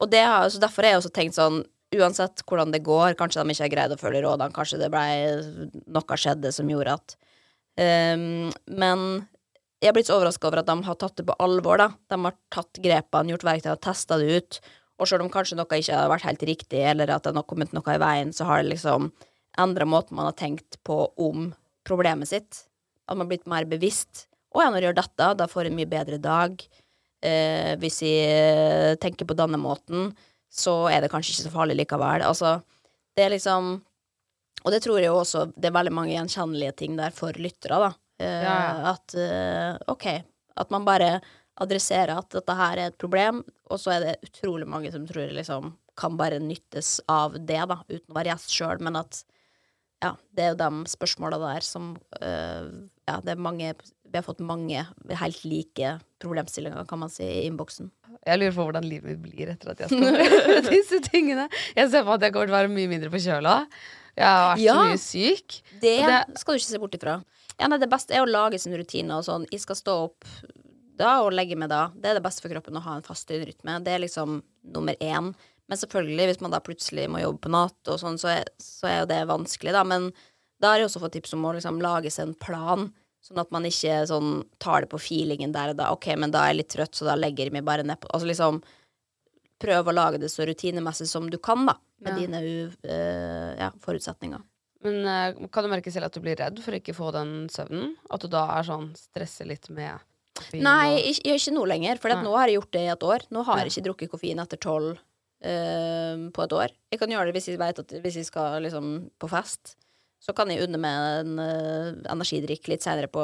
Og det har, så derfor har jeg også tenkt sånn Uansett hvordan det går, kanskje de ikke har greid å følge rådene, kanskje det ble noe skjedde som gjorde at um, Men jeg er blitt så overraska over at de har tatt det på alvor, da. De har tatt grepene, gjort verktøy og testa det ut. Og selv om kanskje noe ikke har vært helt riktig, eller at det har kommet noe i veien, så har det liksom endra måten man har tenkt på om problemet sitt. At man har blitt mer bevisst. Å ja, når jeg gjør dette, da får jeg en mye bedre dag. Eh, hvis jeg tenker på denne måten, så er det kanskje ikke så farlig likevel. Altså, det er liksom Og det tror jeg jo også Det er veldig mange gjenkjennelige ting der for lyttere, da. Eh, Ja. At eh, OK, at man bare adresserer at dette her er et problem, og så er det utrolig mange som tror liksom kan bare nyttes av det, da, uten å være gjest sjøl, men at ja, det er jo de spørsmåla der som eh, Ja, det er mange vi har fått mange helt like problemstillinger, kan man si, i innboksen. Jeg lurer på hvordan livet blir etter at jeg skal gjøre disse tingene. Jeg ser på at jeg kommer til å være mye mindre forkjøla. Jeg har vært Ja. så mye syk. Det, det- skal du ikke se bort ifra. Ja, nei, det beste er å lage sin rutine og sånn. Jeg skal stå opp da og legge meg da. Det er det beste for kroppen å ha en fast døgnrytme. Det er liksom nummer én. Men selvfølgelig, hvis man da plutselig må jobbe på natt og sånn, så er, så er jo det vanskelig, da. Men da har jeg også fått tips om å liksom lage seg en plan, sånn at man ikke sånn tar det på feelingen der og da. Ok, men da er jeg litt trøtt, så da legger jeg meg bare nedpå. Altså liksom prøv å lage det så rutinemessig som du kan, da. Med Ja. dine u, eh, ja, forutsetninger. Men uh, kan du merke selv at du blir redd for å ikke få den søvnen? At du da er sånn stresser litt med koffein Nei, og- ikke, ikke nå lenger, for nå har jeg gjort det i et år. Nå har jeg ikke drukket koffein etter tolv uh, på et år. Jeg kan gjøre det hvis jeg vet at hvis jeg skal liksom på fest. Så kan jeg unne meg en energidrikk litt senere på,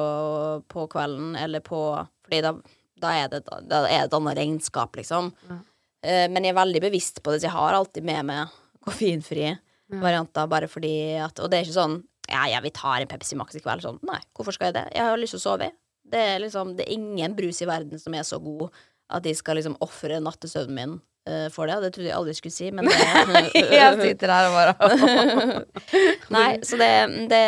på kvelden, eller på Fordi da, da er det da er det et annet regnskap, liksom. Ja. Eh, men jeg er veldig bevisst på det, så jeg har alltid med meg koffeinfri varianter, bare fordi at Og det er ikke sånn ja, ja, vi tar en Pepsi Max i kveld. Sånn, nei, hvorfor skal jeg det? Jeg har lyst til å sove. Det er liksom, det er ingen brus i verden som er så god at de skal liksom ofre nattesøvnen min uh, for det. Det trodde jeg aldri skulle si, men det Jeg sitter her og bare Nei, så det, det,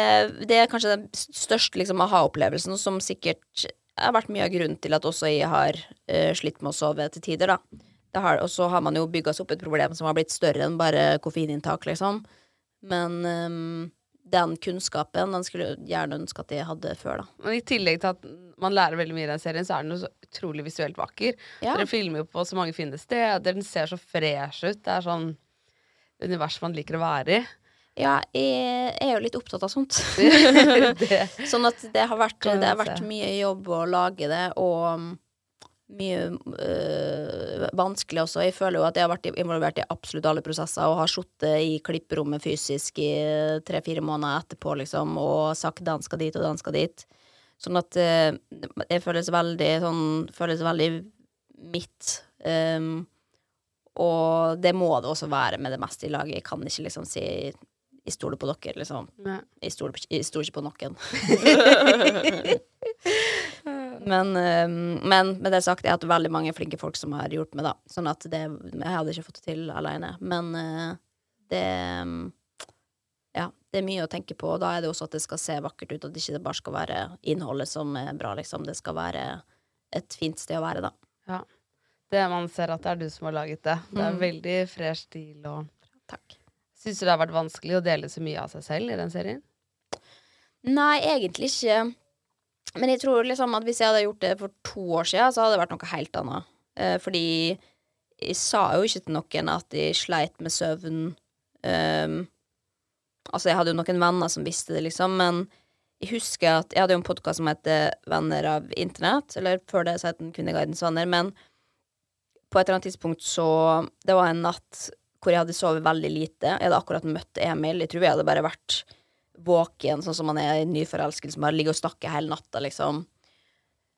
det er kanskje den største liksom, aha-opplevelsen, som sikkert har vært mye av grunnen til at også jeg har uh, slitt med å sove til tider, da. Og så har man jo bygga seg opp et problem som har blitt større enn bare koffeininntak, liksom. Men um, den kunnskapen, den skulle jeg gjerne ønske at jeg hadde før, da. Men i tillegg til at man lærer veldig mye i den serien, så er den jo så utrolig visuelt vakker. Ja. Dere filmer jo på så mange fine steder, den ser så fresh ut. Det er sånn univers man liker å være i. Ja, jeg er jo litt opptatt av sånt. Sånn at det har vært, det har vært mye jobb å lage det, og mye øh, vanskelig også. Jeg føler jo at jeg har vært involvert i absolutt alle prosesser, og har sittet i klipperommet fysisk i tre-fire måneder etterpå, liksom, og sagt 'den skal dit', og 'den skal dit'. Sånn at øh, jeg føles veldig sånn Føles veldig mitt. Um, og det må det også være med det meste i laget. Jeg kan ikke liksom si 'jeg stoler på dere', liksom. Nei. Jeg stoler, jeg stoler ikke på noen. men, eh, men med det sagt, jeg har hatt veldig mange flinke folk som har hjulpet meg, da. Sånn at det Jeg hadde ikke fått det til alene. Men eh, det Ja, det er mye å tenke på. Og da er det også at det skal se vakkert ut, at det ikke bare skal være innholdet som er bra, liksom. Det skal være et fint sted å være, da. Ja. Det man ser at det er du som har laget det. Det er Mm. veldig fresh stil og Takk. Syns du det har vært vanskelig å dele så mye av seg selv i den serien? Nei, egentlig ikke. Men jeg tror liksom at hvis jeg hadde gjort det for to år siden, så hadde det vært noe helt annet. Eh, fordi jeg sa jo ikke til noen at jeg sleit med søvn. Um, altså, jeg hadde jo noen venner som visste det, liksom, men jeg husker at jeg hadde jo en podkast som heter Venner av internett, eller før det så het den Kvinneguidens venner, men på et eller annet tidspunkt så Det var en natt hvor jeg hadde sovet veldig lite. Jeg hadde akkurat møtt Emil. Jeg tror jeg hadde bare vært våken, sånn som man er i nyforelskelse, som bare ligger og snakker hele natta, liksom.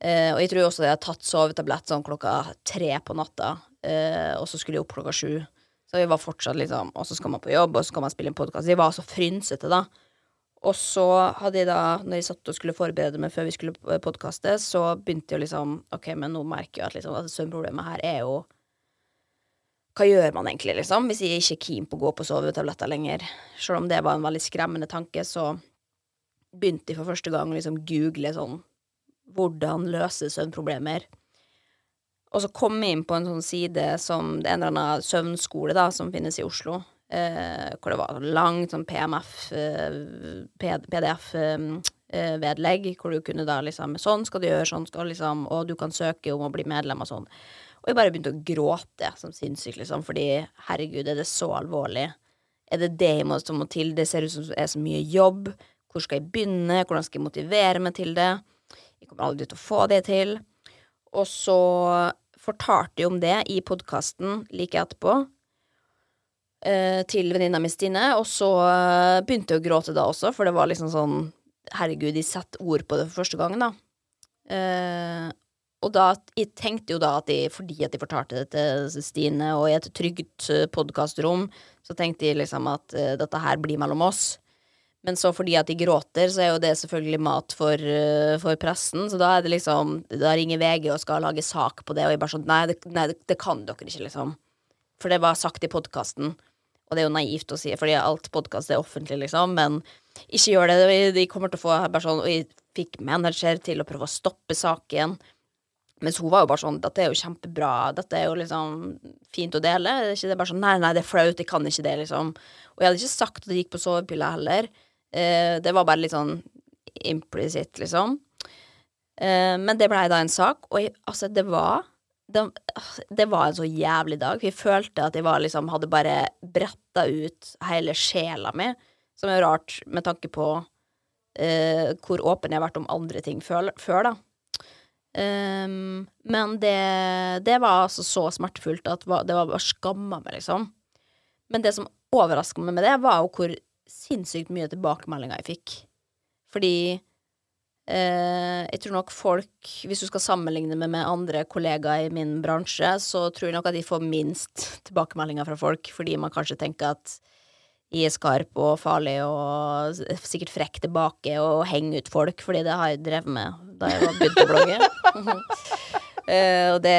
Eh, og jeg tror også jeg hadde tatt sovetablett sånn klokka tre på natta, eh, og så skulle jeg opp klokka sju. Så jeg var fortsatt liksom Og så skal man på jobb, og så skal man spille en podkast. Jeg var så frynsete, da. Og så hadde jeg da, når jeg satt og skulle forberede meg før vi skulle podkaste, så begynte jeg liksom Ok, men nå merker jeg at liksom, at søvnproblemet her er jo hva gjør man egentlig, liksom, hvis jeg ikke er keen på å gå på sovetabletter lenger? Selv om det var en veldig skremmende tanke, så begynte jeg for første gang å liksom google sånn hvordan løse søvnproblemer. Og så kom jeg inn på en sånn side som det er en eller annen søvnskole da, som finnes i Oslo, eh, hvor det var langt sånn PMF, eh, PDF-vedlegg, hvor du kunne da liksom Sånn skal du gjøre, sånn skal liksom Og du kan søke om å bli medlem og sånn. Og jeg bare begynte å gråte som sinnssyk, liksom, fordi herregud, er det så alvorlig? Er det det jeg må, må til? Det ser ut som det er så mye jobb. Hvor skal jeg begynne? Hvordan skal jeg motivere meg til det? Jeg kommer aldri til å få det til. Og så fortalte jeg om det i podkasten like etterpå. eh, til venninna mi Stine, og så eh, begynte jeg å gråte da også, for det var liksom sånn Herregud, de setter ord på det for første gang, da. Eh, og da, jeg tenkte jo da at de, fordi at jeg fortalte det til Stine, og i et trygt podkastrom, så tenkte jeg liksom at uh, dette her blir mellom oss. Men så fordi at de gråter, så er jo det selvfølgelig mat for, uh, for pressen. Så da er det liksom Da ringer VG og skal lage sak på det, og jeg bare sånn Nei, det, nei, det kan dere ikke, liksom. For det var sagt i podkasten. Og det er jo naivt å si, fordi alt podkast er offentlig, liksom. Men ikke gjør det. De kommer til å få bare sånn Og jeg fikk manager til å prøve å stoppe saken. Mens hun var jo bare sånn Dette er jo kjempebra. Dette er jo liksom fint å dele. Det er ikke det bare sånn Nei, nei, det er flaut. Jeg kan ikke det, liksom. Og jeg hadde ikke sagt at jeg gikk på sovepiller heller. Eh, det var bare litt sånn implisitt, liksom. Eh, men det blei da en sak, og jeg, altså, det var det, det var en så jævlig dag. Vi følte at jeg var liksom hadde bare bretta ut hele sjela mi, som er rart med tanke på eh, hvor åpen jeg har vært om andre ting før, før da. Um, men det, det var altså så smertefullt at det var bare skamma meg, liksom. Men det som overraska meg med det, var jo hvor sinnssykt mye tilbakemeldinger jeg fikk. Fordi eh, jeg tror nok folk, hvis du skal sammenligne meg med andre kollegaer i min bransje, så tror jeg nok at de får minst tilbakemeldinger fra folk, fordi man kanskje tenker at jeg er skarp og farlig og sikkert frekk tilbake og henger ut folk, fordi det har jeg drevet med da jeg var begynt å blogge. Uh, og det,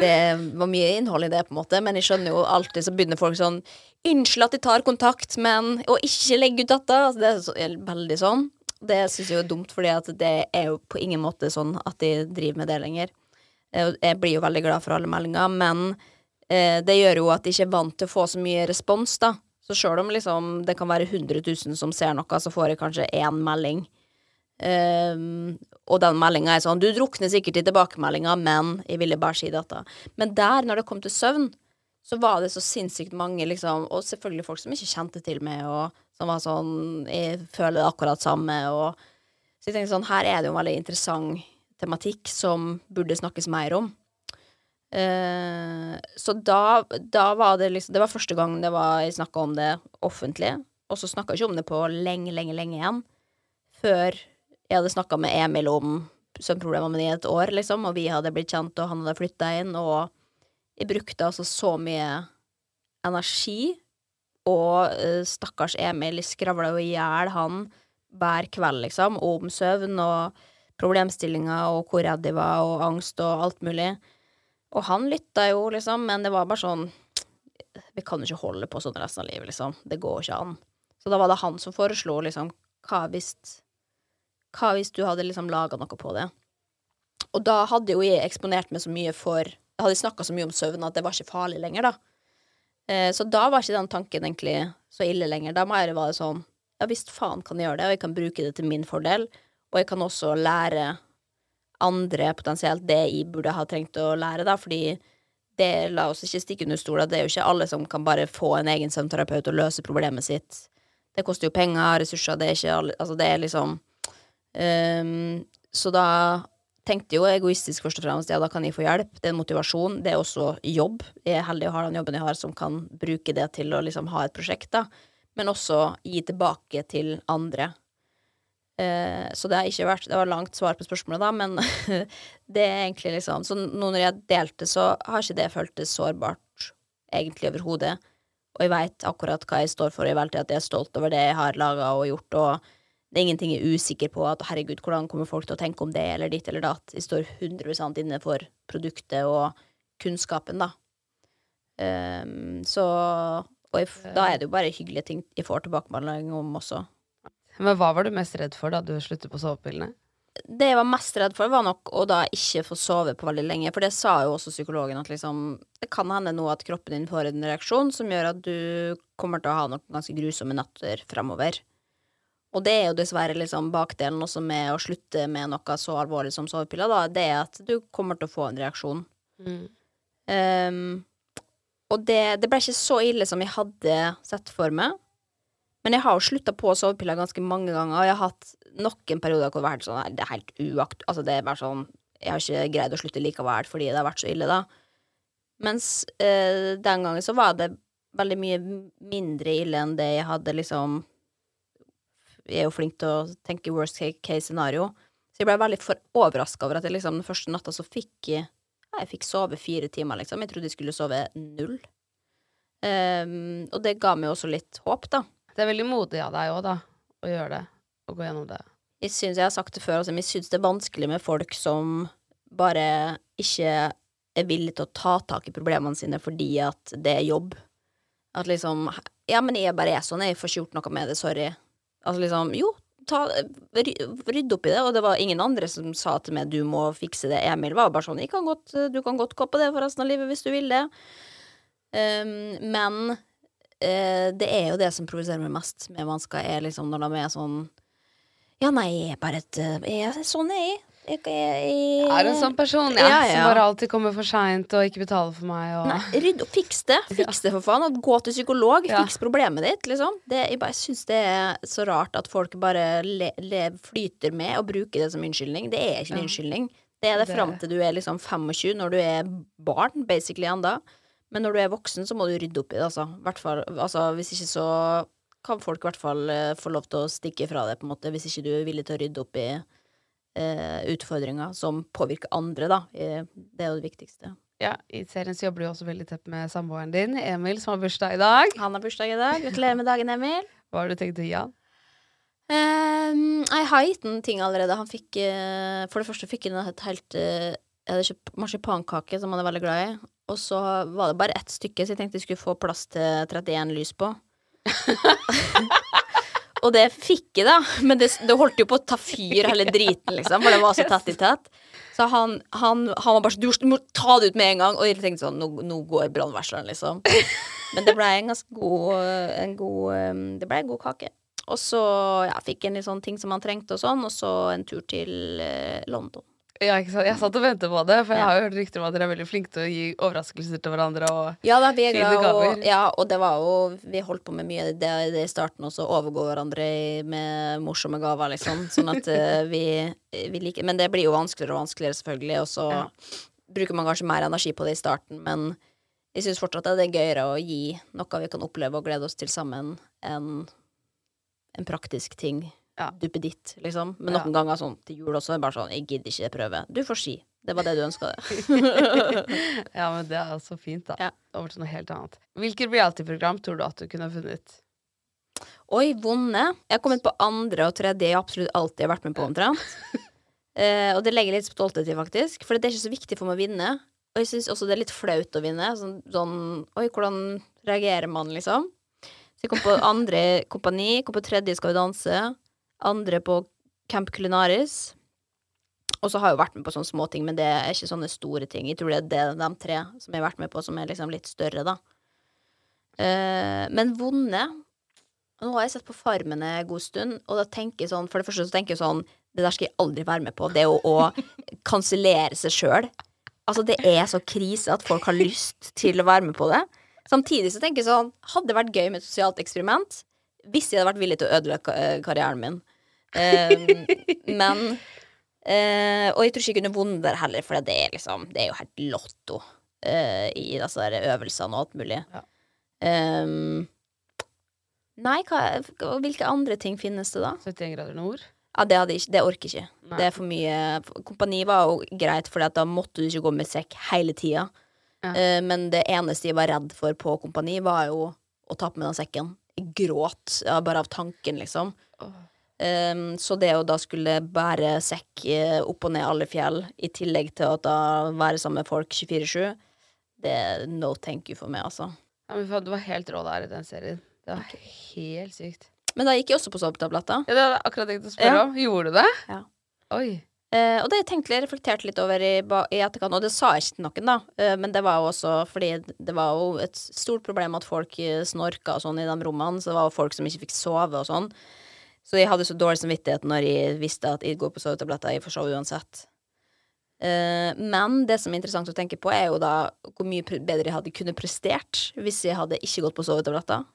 det, var mye innhold i det, på en måte, men jeg skjønner jo alltid så begynner folk sånn Unnskyld at de tar kontakt, men Og ikke legge ut dette. Altså, det er, så, veldig sånn. Det syns jeg er dumt, fordi at det er jo på ingen måte sånn at de driver med det lenger. Uh, jeg blir jo veldig glad for alle meldinger, men uh, det gjør jo at de ikke er vant til å få så mye respons, da. Så sjøl om liksom, det kan være 100 000 som ser noe, så får jeg kanskje én melding. Um, og den meldinga er sånn Du drukner sikkert i tilbakemeldinga, men jeg ville bare si dette. Men der, når det kom til søvn, så var det så sinnssykt mange, liksom, og selvfølgelig folk som ikke kjente til meg, og som var sånn Jeg føler det akkurat samme, og Så jeg tenkte sånn, her er det jo en veldig interessant tematikk som burde snakkes mer om. Uh, så da, da, var det liksom Det var første gang det var, jeg snakka om det offentlig, og så snakka jeg ikke om det på lenge, lenge, lenge igjen. Før jeg hadde snakka med Emil om søvnproblemene mine i et år, liksom, og vi hadde blitt kjent, og han hadde flytta inn, og jeg brukte altså så mye energi, og uh, stakkars Emil skravla jo i hjel, han, hver kveld, liksom, om søvn og problemstillinger og hvor redd jeg var, og angst og alt mulig. Og han lytta jo, liksom, men det var bare sånn Vi kan jo ikke holde på sånn resten av livet, liksom. Det går ikke an. Så da var det han som foreslo, liksom, hva hvis hva hvis du hadde liksom laga noe på det? Og da hadde jo jeg eksponert meg så mye for Jeg hadde snakka så mye om søvn at det var ikke farlig lenger, da. Eh, så da var ikke den tanken egentlig så ille lenger. Da mer var det sånn Ja visst faen kan jeg gjøre det, og jeg kan bruke det til min fordel. Og jeg kan også lære andre potensielt det jeg burde ha trengt å lære, da, fordi det, la oss ikke stikke under stol, det er jo ikke alle som kan bare få en egen søvnterapeut og løse problemet sitt. Det koster jo penger, ressurser, det er ikke alle Altså, det er liksom Um, så da tenkte jo egoistisk først og fremst ja, da kan jeg få hjelp. Det er en motivasjon. Det er også jobb. Jeg er heldig å ha den jobben jeg har, som kan bruke det til å liksom ha et prosjekt, da. Men også gi tilbake til andre. Uh, så det har ikke vært Det var langt svar på spørsmålet, da, men det er egentlig liksom Så nå når jeg delte, så har ikke det føltes sårbart egentlig overhodet. Og jeg veit akkurat hva jeg står for, jeg vet at jeg er stolt over det jeg har laga og gjort, og det er ingenting jeg er usikker på. At herregud, hvordan kommer folk til å tenke om det eller ditt eller datt? Jeg står 100 inne for produktet og kunnskapen, da. Um, så Og jeg, da er det jo bare hyggelige ting jeg får tilbakemelding om også. Men hva var du mest redd for da du sluttet på sovepillene? Det jeg var mest redd for, var nok å da ikke få sove på veldig lenge. For det sa jo også psykologen, at liksom Det kan hende nå at kroppen din får en reaksjon som gjør at du kommer til å ha noen ganske grusomme netter framover. Og det er jo dessverre liksom bakdelen også med å slutte med noe så alvorlig som sovepiller, da, det er at du kommer til å få en reaksjon. Mm. Um, og det, det, ble ikke så ille som jeg hadde sett for meg. Men jeg har jo slutta på sovepiller ganske mange ganger, og jeg har hatt noen perioder hvor det har vært sånn Det er helt uakt... Altså, det er bare sånn Jeg har ikke greid å slutte likevel fordi det har vært så ille, da. Mens uh, den gangen så var det veldig mye mindre ille enn det jeg hadde liksom jeg er jo flink til å tenke worst case scenario. Så jeg ble veldig overraska over at jeg liksom den første natta så fikk jeg Jeg fikk sove fire timer, liksom. Jeg trodde jeg skulle sove null. Um, og det ga meg også litt håp, da. Det er veldig modig av deg òg, da. å gjøre det, og gå gjennom det. Jeg syns jeg har sagt det før, altså, jeg syns det er vanskelig med folk som bare ikke er villige til å ta tak i problemene sine fordi at det er jobb. At liksom Ja, men jeg bare er sånn, jeg får ikke gjort noe med det, sorry. Altså liksom Jo, ta, ry- rydd opp i det, og det var ingen andre som sa til meg du må fikse det. Emil var bare sånn kan godt, du kan godt gå på det for resten av livet hvis du vil det. Um, men eh, det er jo det som provoserer meg mest med mennesker, er liksom når de er sånn Ja, nei, jeg er bare et eh, jeg, er Sånn er jeg. Jeg, jeg, jeg Er en sånn person, ja, Ja, ja. som bare alltid kommer for seint og ikke betaler for meg og Nei, rydd opp, fiks det. Fiks det, for faen. Og gå til psykolog. Fiks problemet ditt, liksom. Det, jeg bare syns det er så rart at folk bare le, le, flyter med og bruker det som unnskyldning. Det er ikke en unnskyldning. Det er det, Det- fram til du er liksom 25, når du er barn, basically, enda. Men når du er voksen, så må du rydde opp i det, altså. Hvertfall, altså hvis ikke så kan folk i hvert fall eh, få lov til å stikke fra det, på en måte, hvis ikke du er villig til å rydde opp i eh, utfordringer som påvirker andre, da. Eh, Det er jo det viktigste. Ja, I serien så jobber du også veldig tett med samboeren din, Emil, som har bursdag i dag. Han har bursdag i dag. Gratulerer med dagen, Emil. Hva har du tenkt å gi han? Um, jeg har gitt ham ting allerede. Han fikk eh, For det første fikk han et helt Jeg hadde kjøpt marsipankake som han er veldig glad i. Og så var det bare ett stykke, så jeg tenkte jeg skulle få plass til 31 lys på. og det fikk jeg, da. Men det, det holdt jo på å ta fyr, hele driten, liksom. For det var så tett i tett. Så han, han, han var bare sånn Du må ta det ut med en gang. Og jeg tenkte sånn Nå, nå går brannvarsleren, liksom. Men det ble en ganske god, en god Det blei en god kake. Og så ja, fikk jeg litt sånn ting som han trengte, og sånn, og så en tur til eh, London. Ja, ikke sant? Jeg satt og ventet på det, for jeg har jo hørt rykter om at dere er veldig flinke til å gi overraskelser til hverandre. Og Ja da, vi er glad, og, ja, og det var jo Vi holdt på med mye det, det i starten også, overgå hverandre med morsomme gaver, liksom. Sånn at eh, vi, vi liker Men det blir jo vanskeligere og vanskeligere, selvfølgelig, og så Ja. bruker man kanskje mer energi på det i starten, men jeg syns fortsatt at det er gøyere å gi noe vi kan oppleve og glede oss til sammen, enn en praktisk ting. Ja. Duppeditt, liksom. Men Ja. noen ganger sånn til jul også, er det bare sånn Jeg gidder ikke prøve. Du får ski. Det var det du ønska deg. ja, men det er så fint, da. Ja. Over til noe helt annet. Hvilket reality-program tror du at du kunne funnet? Oi, vonde. Jeg har kommet på andre og tredje jeg absolutt alltid har vært med på, omtrent. uh, og det legger litt stolthet i, faktisk. For det er ikke så viktig for meg å vinne. Og jeg syns også det er litt flaut å vinne. Sånn, sånn Oi, hvordan reagerer man, liksom? Så jeg kom på andre kompani, kom på tredje Skal vi danse, andre på Camp Culinaris. Og så har jeg jo vært med på sånne småting, men det er ikke sånne store ting. Jeg tror det er det, de tre som jeg har vært med på, som er liksom litt større, da. Uh, men vonde Nå har jeg sett på Farmen en god stund, og da tenker jeg sånn For det første så tenker jeg sånn Det der skal jeg aldri være med på. Det å, å kansellere seg sjøl. Altså, det er så krise at folk har lyst til å være med på det. Samtidig så tenker jeg sånn Hadde det vært gøy med et sosialt eksperiment hvis jeg hadde vært villig til å ødelegge eh, karrieren min. Um, men uh, Og jeg tror ikke jeg kunne vunnet der heller, for det er liksom Det er jo helt lotto uh, i disse øvelsene og alt mulig. Ja. Um, nei, hva, hvilke andre ting finnes det, da? 71 grader nord? Ja, det, ikke, det orker ikke. Nei. Det er for mye Kompani var jo greit, for da måtte du ikke gå med sekk hele tida. Ja. Uh, men det eneste jeg var redd for på Kompani, var jo å ta på meg den sekken. Gråt bare av tanken, liksom. Um, så det å da skulle bære sekk eh, opp og ned alle fjell, i tillegg til å da være sammen med folk 24-7, det er no thank you for meg, altså. Ja, men du var helt rå der i den serien. Det var helt sykt. Men da gikk jeg også på sovetabletter. Ja, det hadde jeg akkurat tenkt å spørre Ja. om. Gjorde du det? Ja. Oi. Eh, og det tenkte jeg reflekterte litt, over i, i etterkant, og det sa jeg ikke til noen, da. Eh, men det var jo også fordi det var jo et stort problem at folk eh, snorka og sånn i de rommene, så det var jo folk som ikke fikk sove og sånn. Så jeg hadde så dårlig samvittighet når jeg visste at jeg går på sovetabletter, jeg får sove uansett. Eh, men det som er interessant å tenke på, er jo da hvor mye bedre jeg hadde kunnet prestert hvis jeg hadde ikke gått på sovetabletter.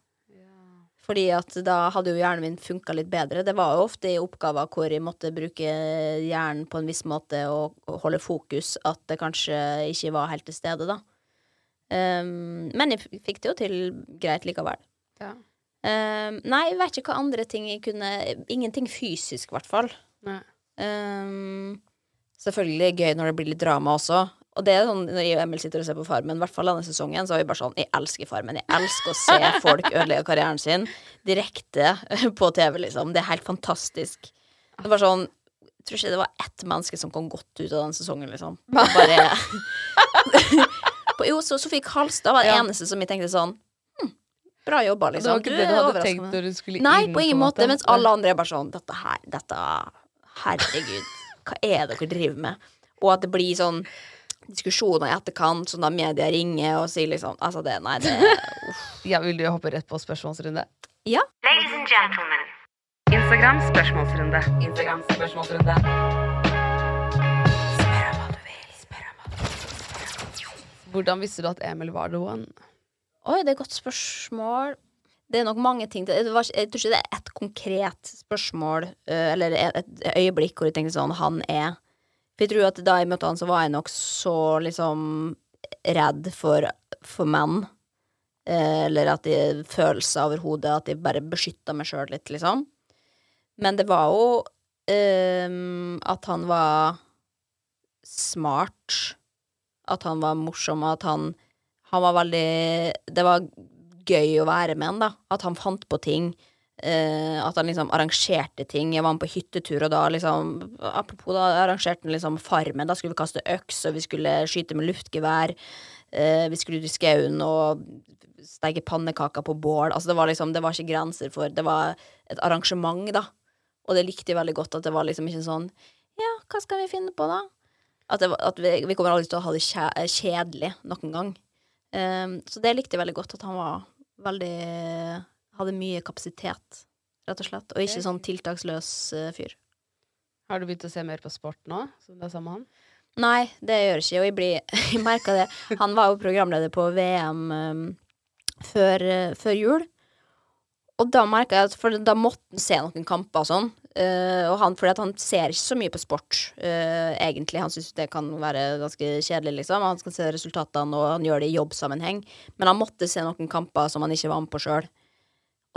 Fordi at da hadde jo hjernen min funka litt bedre. Det var jo ofte i oppgaver hvor jeg måtte bruke hjernen på en viss måte og, holde fokus, at det kanskje ikke var helt til stede, da. Um, men jeg fikk det jo til greit likevel. Ja. Um, nei, jeg vet ikke hva andre ting jeg kunne Ingenting fysisk, i hvert fall. Nei. Ehm, selvfølgelig gøy når det blir litt drama også. Og det er sånn når jeg og Emil sitter og ser på Farmen, i hvert fall denne sesongen, så er vi bare sånn Jeg elsker Farmen. Jeg elsker å se folk ødelegge karrieren sin direkte på TV, liksom. Det er helt fantastisk. Det bare sånn Jeg tror ikke det var ett menneske som kom godt ut av den sesongen, liksom. Bare på, Jo, så Sofie Karlstad var det Ja. eneste som jeg tenkte sånn hm, Bra jobba, Det liksom. var ikke det du hadde tenkt meg. når du skulle Nei, på ingen en måte. Mens alle andre er bare sånn Dette her, dette Herregud, hva er det dere driver med? Og at det blir sånn diskusjoner i etterkant, sånn da media ringer og sier liksom Altså, det Nei, det uff. Ja, Vil du hoppe rett på spørsmålsrunde? Ja. Ladies and gentlemen. Instagram spørsmålsrunde. Instagram spørsmålsrunde. Spør om hva du vil. Spør om hva du vil. Hvordan visste du at Emil var the one? Oi, det er et godt spørsmål. Det er nok mange ting til Jeg tror ikke det er ett konkret spørsmål eller et, øyeblikk hvor jeg tenkte sånn Han er For jeg tror at da jeg møtte han, så var jeg nok så liksom redd for, for menn. Eh, eller at de følelser over hodet, at de bare beskytta meg sjøl litt, liksom. Men det var jo eh, at han var smart. At han var morsom, og at han han var veldig Det var gøy å være med han, da. At han fant på ting. Eh, at han liksom arrangerte ting. Jeg var med på hyttetur, og da liksom Apropos, da arrangerte han liksom Farmen. Da skulle vi kaste øks, og vi skulle skyte med luftgevær. Uh, vi skulle ut i skauen og steke pannekaker på bål. Altså, det var liksom Det var ikke grenser for Det var et arrangement, da. Og det likte jeg veldig godt, at det var liksom ikke sånn Ja, hva skal vi finne på, da? At, det at vi, vi kommer aldri til å ha det kje- kjedelig noen gang. Um, så det likte jeg veldig godt, at han var veldig Hadde mye kapasitet, rett og slett. Og ikke sånn tiltaksløs eh, fyr. Har du begynt å se mer på sport nå? Som det er sammen med han? Nei, det gjør jeg ikke, og jeg blir Jeg merka det. Han var jo programleder på VM um, før, uh, før jul. Og da merka jeg at For da måtte han se noen kamper og sånn. Uh, og han, fordi at han ser ikke så mye på sport, uh, egentlig. Han syns det kan være ganske kjedelig, liksom. Han skal se resultatene, og han gjør det i jobbsammenheng. Men han måtte se noen kamper som han ikke var med på sjøl.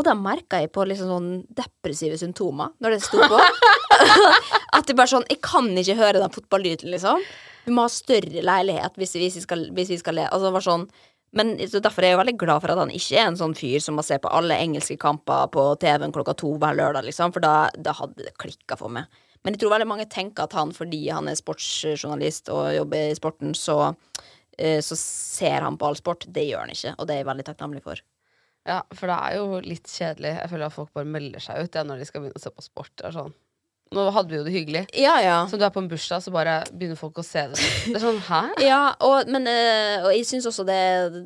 Og da merka jeg på liksom sånn depressive symptomer når det sto på. At det bare sånn Jeg kan ikke høre den fotballyden, liksom. Vi må ha større leilighet hvis, vi, skal, hvis vi skal le. Altså, det var sånn men Derfor er jeg jo veldig glad for at han ikke er en sånn fyr som må se på alle engelske kamper på TV-en klokka to hver lørdag, liksom, for da, da hadde det klikka for meg. Men jeg tror veldig mange tenker at han, fordi han er sportsjournalist og jobber i sporten, så, eh, så ser han på all sport. Det gjør han ikke, og det er jeg veldig takknemlig for. Ja, for det er jo litt kjedelig. Jeg føler at folk bare melder seg ut ja, når de skal begynne å se på sport. Det er sånn. Nå hadde vi jo det hyggelig. Ja, ja. Som du er på en bursdag, så bare begynner folk å se det. Det er sånn, hæ? Ja, og, men øh, og jeg syns også det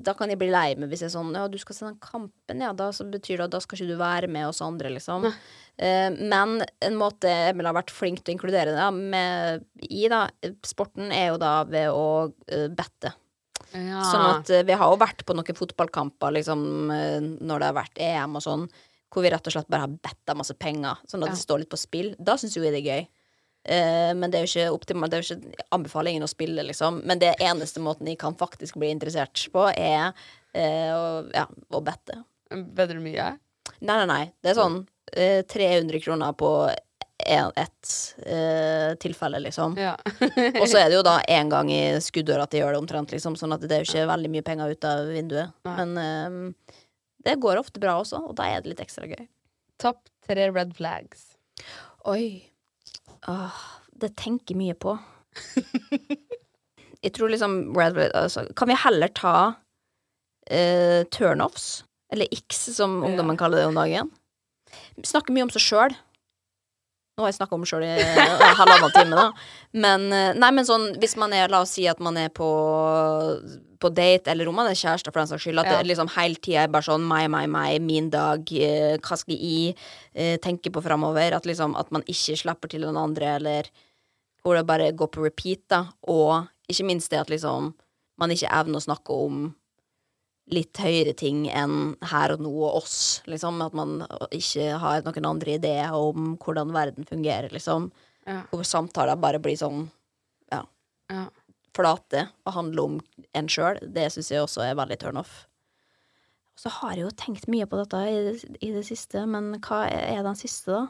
Da kan jeg bli lei meg hvis jeg er sånn Ja, du skal se den kampen, ja. Da så betyr det at da skal ikke du være med oss andre, liksom. Uh, men en måte Emil har vært flink til å inkludere det med, i, da, sporten, er jo da ved å uh, bette. Ja. Sånn at eh, vi har jo vært på noen fotballkamper liksom, eh, når det har vært EM og sånn, hvor vi rett og slett bare har betta masse penger, sånn at Ja. det står litt på spill. Da syns jo vi det er gøy. Eh, men det er jo ikke optimalt. Det er jo ikke, anbefalingen anbefaler ingen å spille, liksom. Men det eneste måten jeg kan faktisk bli interessert på, er uh, å, ja, å bette. Bedre mye? Nei, nei, nei. Det er sånn uh, 300 kroner på ett uh, tilfelle, liksom. Ja. Og så er det jo da én gang i skuddåret at de gjør det omtrent, liksom. Sånn at det er jo ikke veldig mye penger ut av vinduet. Nei. Men um, det går ofte bra også, og da er det litt ekstra gøy. Topp tre red flags. Oi. Åh, det tenker mye på. jeg tror liksom red, altså, Kan vi heller ta uh, turnoffs? Eller X, som Ja. ungdommen kaller det om dagen. Snakker mye om seg sjøl. Nå har jeg snakka om sjøl i eh, halvannen time, da. Men, eh, nei, men sånn, hvis man er La oss si at man er på, på date, eller om man er kjæreste, for den saks skyld. At Ja. det liksom hele tida er bare sånn meg, meg, meg, min dag, eh, hva skal jeg eh, tenke på framover? At liksom At man ikke slipper til den andre, eller hvor det bare går på repeat, da. Og ikke minst det at liksom man ikke evner å snakke om litt høyere ting enn her og nå og oss, liksom. At man ikke har noen andre ideer om hvordan verden fungerer, liksom. Ja. Hvor samtaler bare blir sånn ja. flate og handler om en sjøl. Det syns jeg også er veldig turn off. Så har jeg jo tenkt mye på dette i det, i det siste, men hva er den siste, da?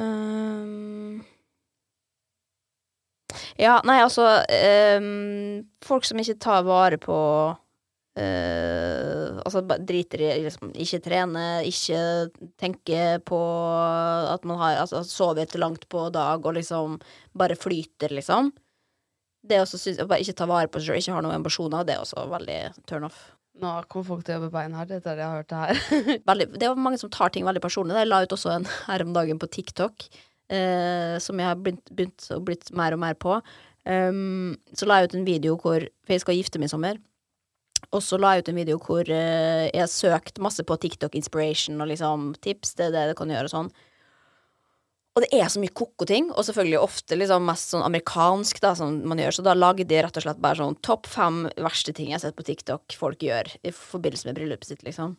Um, Ja, nei, altså um, Folk som ikke tar vare på eh, Altså driter i liksom, Ikke trene, ikke tenke på at man har Altså sover etter langt på dag og liksom bare flyter, liksom. Det også synes, bare ikke ta vare på seg sjøl, ikke har noen ambisjoner, det er også veldig turn off. Nå kommer folk til å jobbe beinhardt etter det jeg har hørt det her. veldig, det er mange som tar ting veldig personlig. Jeg la ut også en her om dagen på TikTok, uh, som jeg har begynt, begynt å blitt mer og mer på. Um, så la jeg ut en video hvor For jeg skal gifte meg i sommer. Og så la jeg ut en video hvor uh, jeg har søkt masse på TikTok inspiration og liksom tips. Det er det du kan gjøre og sånn. Og det er så mye ko-ko ting, og selvfølgelig ofte liksom mest sånn amerikansk, da, som man gjør. Så da lagde de rett og slett bare sånn topp fem verste ting jeg har sett på TikTok folk gjør i forbindelse med bryllupet sitt, liksom.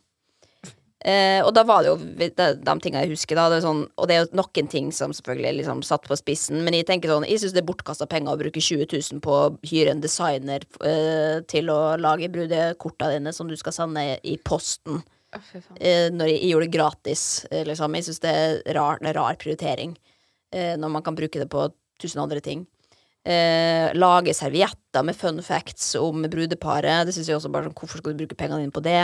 Eh, og da var det jo de, de tingene jeg husker, da. Det sånn, og det er jo noen ting som selvfølgelig liksom satt på spissen, men jeg tenker sånn, jeg syns det er bortkasta penger å bruke 20 000 på å hyre en designer eh, til å lage brudekorta dine som du skal sende i posten eh, når jeg, jeg gjorde det gratis, eh, liksom. Jeg syns det er rar, en rar prioritering eh, når man kan bruke det på tusen andre ting. Eh, lage servietter med fun facts om brudeparet. Det synes jeg også bare sånn, Hvorfor skal du bruke pengene dine på det?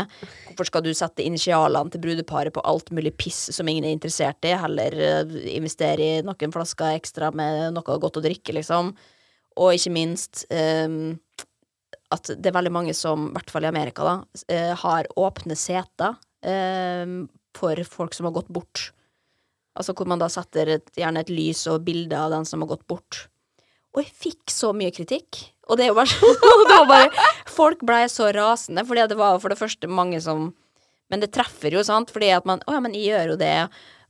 Hvorfor skal du sette initialene til brudeparet på alt mulig piss som ingen er interessert i? Heller eh, investere i noen flasker ekstra med noe godt å drikke, liksom. Og ikke minst eh, at det er veldig mange som, i hvert fall i Amerika, da, eh, har åpne seter eh, for folk som har gått bort. Altså hvor man da setter et, gjerne et lys og bilde av den som har gått bort. Og jeg fikk så mye kritikk. Og det er jo bare sånn Folk blei så rasende, fordi det var for det første mange som Men det treffer jo, sant, fordi at man Å ja, men jeg gjør jo det,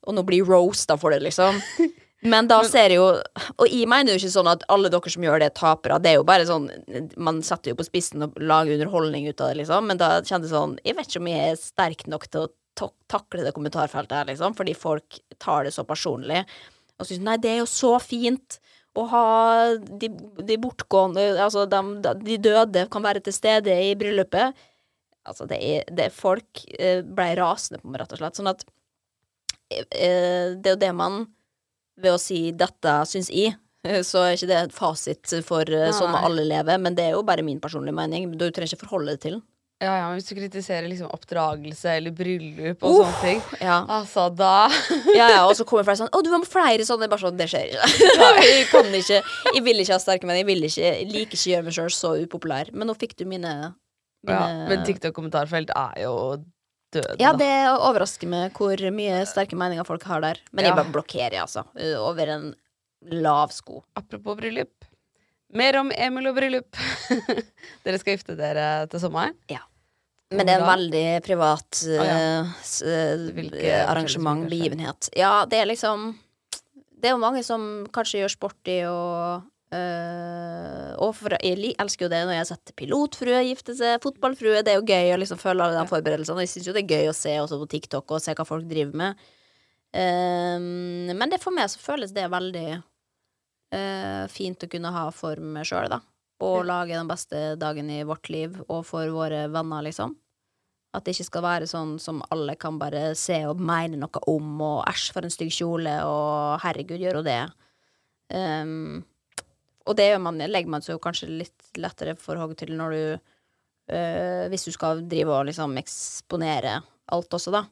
og nå blir jeg roasta for det, liksom. Men da ser jeg jo Og jeg mener jo ikke sånn at alle dere som gjør det, er tapere. Det er jo bare sånn Man setter jo på spissen og lager underholdning ut av det, liksom. Men da kjennes det sånn Jeg vet ikke om jeg er sterk nok til å tak- takle det kommentarfeltet her, liksom, fordi folk tar det så personlig. Og syns nei, det er jo så fint å ha de, de bortgående Altså, de, de døde kan være til stede i bryllupet. Altså, det er, det Folk ble blei rasende på meg, rett og slett. Sånn at eh, Det er jo det man Ved å si 'dette syns jeg', eh, så er ikke det et fasit for eh, sånn Nei. alle lever, men det er jo bare min personlige mening. Du trenger ikke forholde deg til den. Ja, ja, men hvis du kritiserer liksom oppdragelse eller bryllup og sånne ting, Ja. altså da Ja, ja, og så kommer flere sånn 'Å, du har flere sånne.' Bare sånn, det skjer ikke. jeg kan ikke Jeg vil ikke ha sterke meninger. Jeg vil ikke Jeg liker ikke å gjøre meg sjøl så upopulær. Men nå fikk du mine, mine ja, Men TikTok-kommentarfelt er jo døden, Ja, det overrasker meg hvor mye sterke meninger folk har der. Men jeg Ja. bare blokkerer, altså. uh, Over en lav sko. Apropos bryllup. Mer om Emil og bryllup. dere skal gifte dere til sommeren? Men det er en veldig privat uh, arrangement, begivenhet. Ja, det er liksom Det er jo mange som kanskje gjør sport i å uh, Og for, jeg elsker jo det når jeg setter pilotfrue gifte seg, fotballfrue. Det er jo gøy å liksom følge alle de forberedelsene. Jeg syns jo det er gøy å se også på TikTok og se hva folk driver med. Uh, men det for meg så føles det veldig uh, fint å kunne ha for meg sjøl, da. Og lage den beste dagen i vårt liv, og for våre venner, liksom. At det ikke skal være sånn som alle kan bare se og mene noe om, og æsj, for en stygg kjole, og herregud, gjør hun det? Um, og det gjør man, legger man seg jo kanskje litt lettere for hogg til når du uh, Hvis du skal drive og liksom eksponere alt også, da.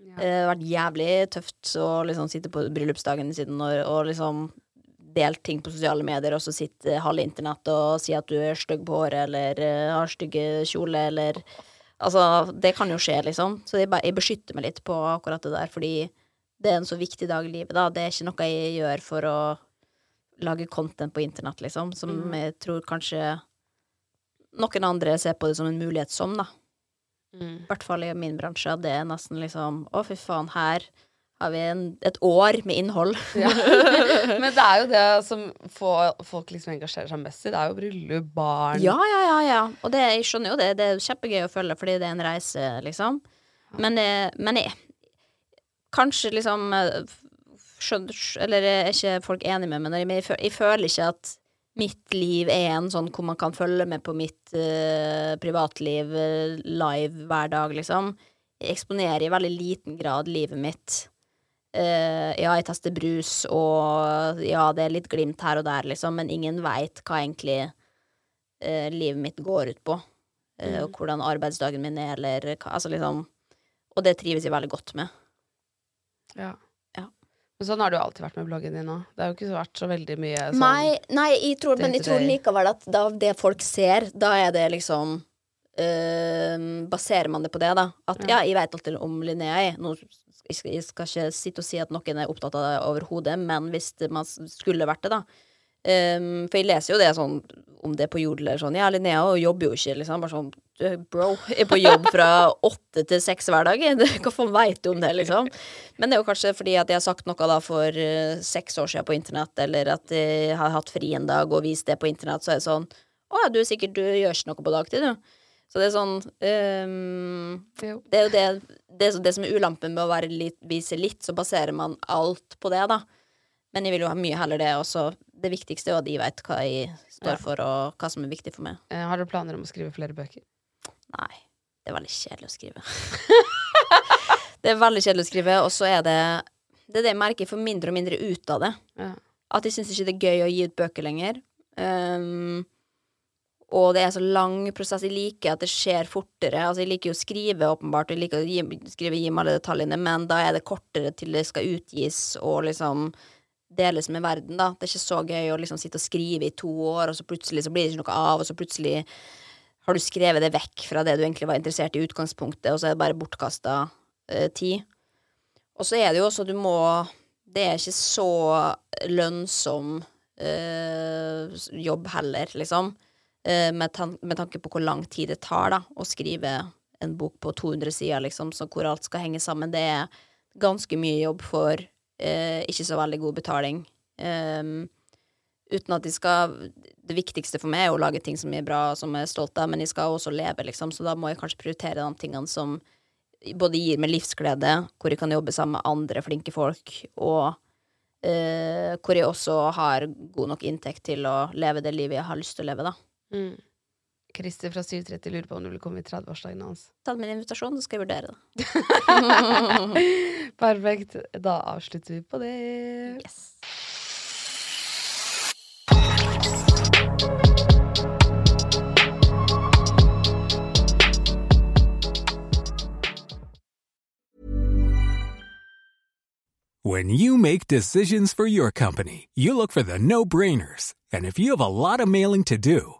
Ja. Det har vært jævlig tøft å liksom sitte på bryllupsdagen siden og, og liksom delt ting på sosiale medier, og så sitter halve internett og sier at du er stygg på håret, eller eh, har stygge kjole, eller Altså, det kan jo skje, liksom. Så jeg, jeg beskytter meg litt på akkurat det der, fordi det er en så viktig dag i livet, da. Det er ikke noe jeg gjør for å lage content på internett, liksom, som jeg tror kanskje noen andre ser på det som en mulighet som, da. Mm. I hvert fall i min bransje. Det er nesten liksom Å, fy faen, her har vi en, et år med innhold. Ja. Men det er jo det som får folk liksom engasjerer seg mest i. Det er jo bryllup, barn Ja, ja, ja, ja. Og det, jeg skjønner jo det. Det er kjempegøy å følge fordi det er en reise, liksom. Men, eh, men jeg Kanskje liksom eh, skjønner, Eller er ikke folk enig med meg, men jeg, føler ikke at mitt liv er en sånn hvor man kan følge med på mitt uh, privatliv live hver dag, liksom. Jeg eksponerer i veldig liten grad livet mitt eh, ja, jeg tester brus, og ja, det er litt glimt her og der, liksom, men ingen veit hva egentlig uh, livet mitt går ut på. Eh, Og hvordan arbeidsdagen min er, eller hva Altså liksom Og det trives jeg veldig godt med. Ja. Ja. Men sånn har det jo alltid vært med bloggen din òg. Det har jo ikke vært så veldig mye sånn Nei, nei jeg tror, men jeg tror likevel at da det folk ser, da er det liksom Baserer man det på det, da? At ja, jeg vet alltid om Linnea, jeg. Nå, jeg, skal, ikke sitte og si at noen er opptatt av det overhodet, men hvis det, man skulle vært det, da. Um, for jeg leser jo det sånn om det på Jodel eller sånn. Ja, Linnea jobber jo ikke, liksom. Bare sånn Bro, jeg er på jobb fra åtte til seks hver dag. Hva faen veit du om det, liksom? Men det er jo kanskje fordi at jeg har sagt noe da for uh, seks år siden på internett, eller at jeg har hatt fri en dag og vist det på internett, så er det sånn Å ja, du er sikkert Du gjør ikke noe på dagtid, du. Så det er sånn um, Det er jo det, det, er så- det som er ulampen med å være litt, vise litt, så baserer man alt på det, da. Men jeg vil jo ha mye heller det også. Det viktigste er jo at jeg veit hva jeg står Ja. for, og hva som er viktig for meg. Eh, Har du planer om å skrive flere bøker? Nei. Det er veldig kjedelig å skrive. det er veldig kjedelig å skrive, og så er det Det er det jeg merker, jeg får mindre og mindre ut av det. Ja. At jeg syns ikke det er gøy å gi ut bøker lenger. Um, og det er så lang prosess. Jeg liker at det skjer fortere. Altså, jeg liker jo å skrive, åpenbart. Jeg liker å gi, skrive, gi meg alle detaljene, men da er det kortere til det skal utgis og liksom deles med verden, da. Det er ikke så gøy å liksom sitte og skrive i to år, og så plutselig så blir det ikke noe av, og så plutselig har du skrevet det vekk fra det du egentlig var interessert i utgangspunktet, og så er det bare bortkasta eh, tid. Og så er det jo også du må Det er ikke så lønnsom eh, jobb heller, liksom. Eh, med, tan med tanke på hvor lang tid det tar da å skrive en bok på 200 sider, liksom, så hvor alt skal henge sammen. Det er ganske mye jobb for eh, ikke så veldig god betaling. Um, uten at de skal Det viktigste for meg er å lage ting som er bra, som jeg er stolt av, men de skal også leve, liksom, så da må jeg kanskje prioritere de tingene som både gir meg livsglede, hvor jeg kan jobbe sammen med andre flinke folk, og eh, hvor jeg også har god nok inntekt til å leve det livet jeg har lyst til å leve, da. Mm. Christer fra 730 lurer på om du vil komme i 30-årsdagen hans. Ta min invitasjon, så skal jeg vurdere det. Perfekt. Da avslutter vi på det. Yes. When you make decisions for your company, you look for the no brainers. And if you have a lot of mailing to do,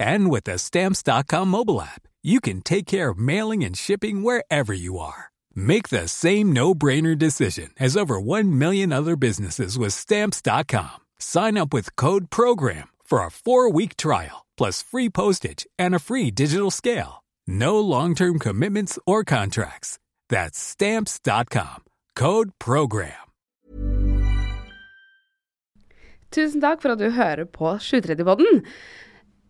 And with the stamps.com mobile app, you can take care of mailing and shipping wherever you are. Make the same no-brainer decision as over 1 million other businesses with stamps.com. Sign up with code program for a 4-week trial plus free postage and a free digital scale. No long-term commitments or contracts. That's stamps.com. Code program. Tusen takk for at du hører på 730-podden.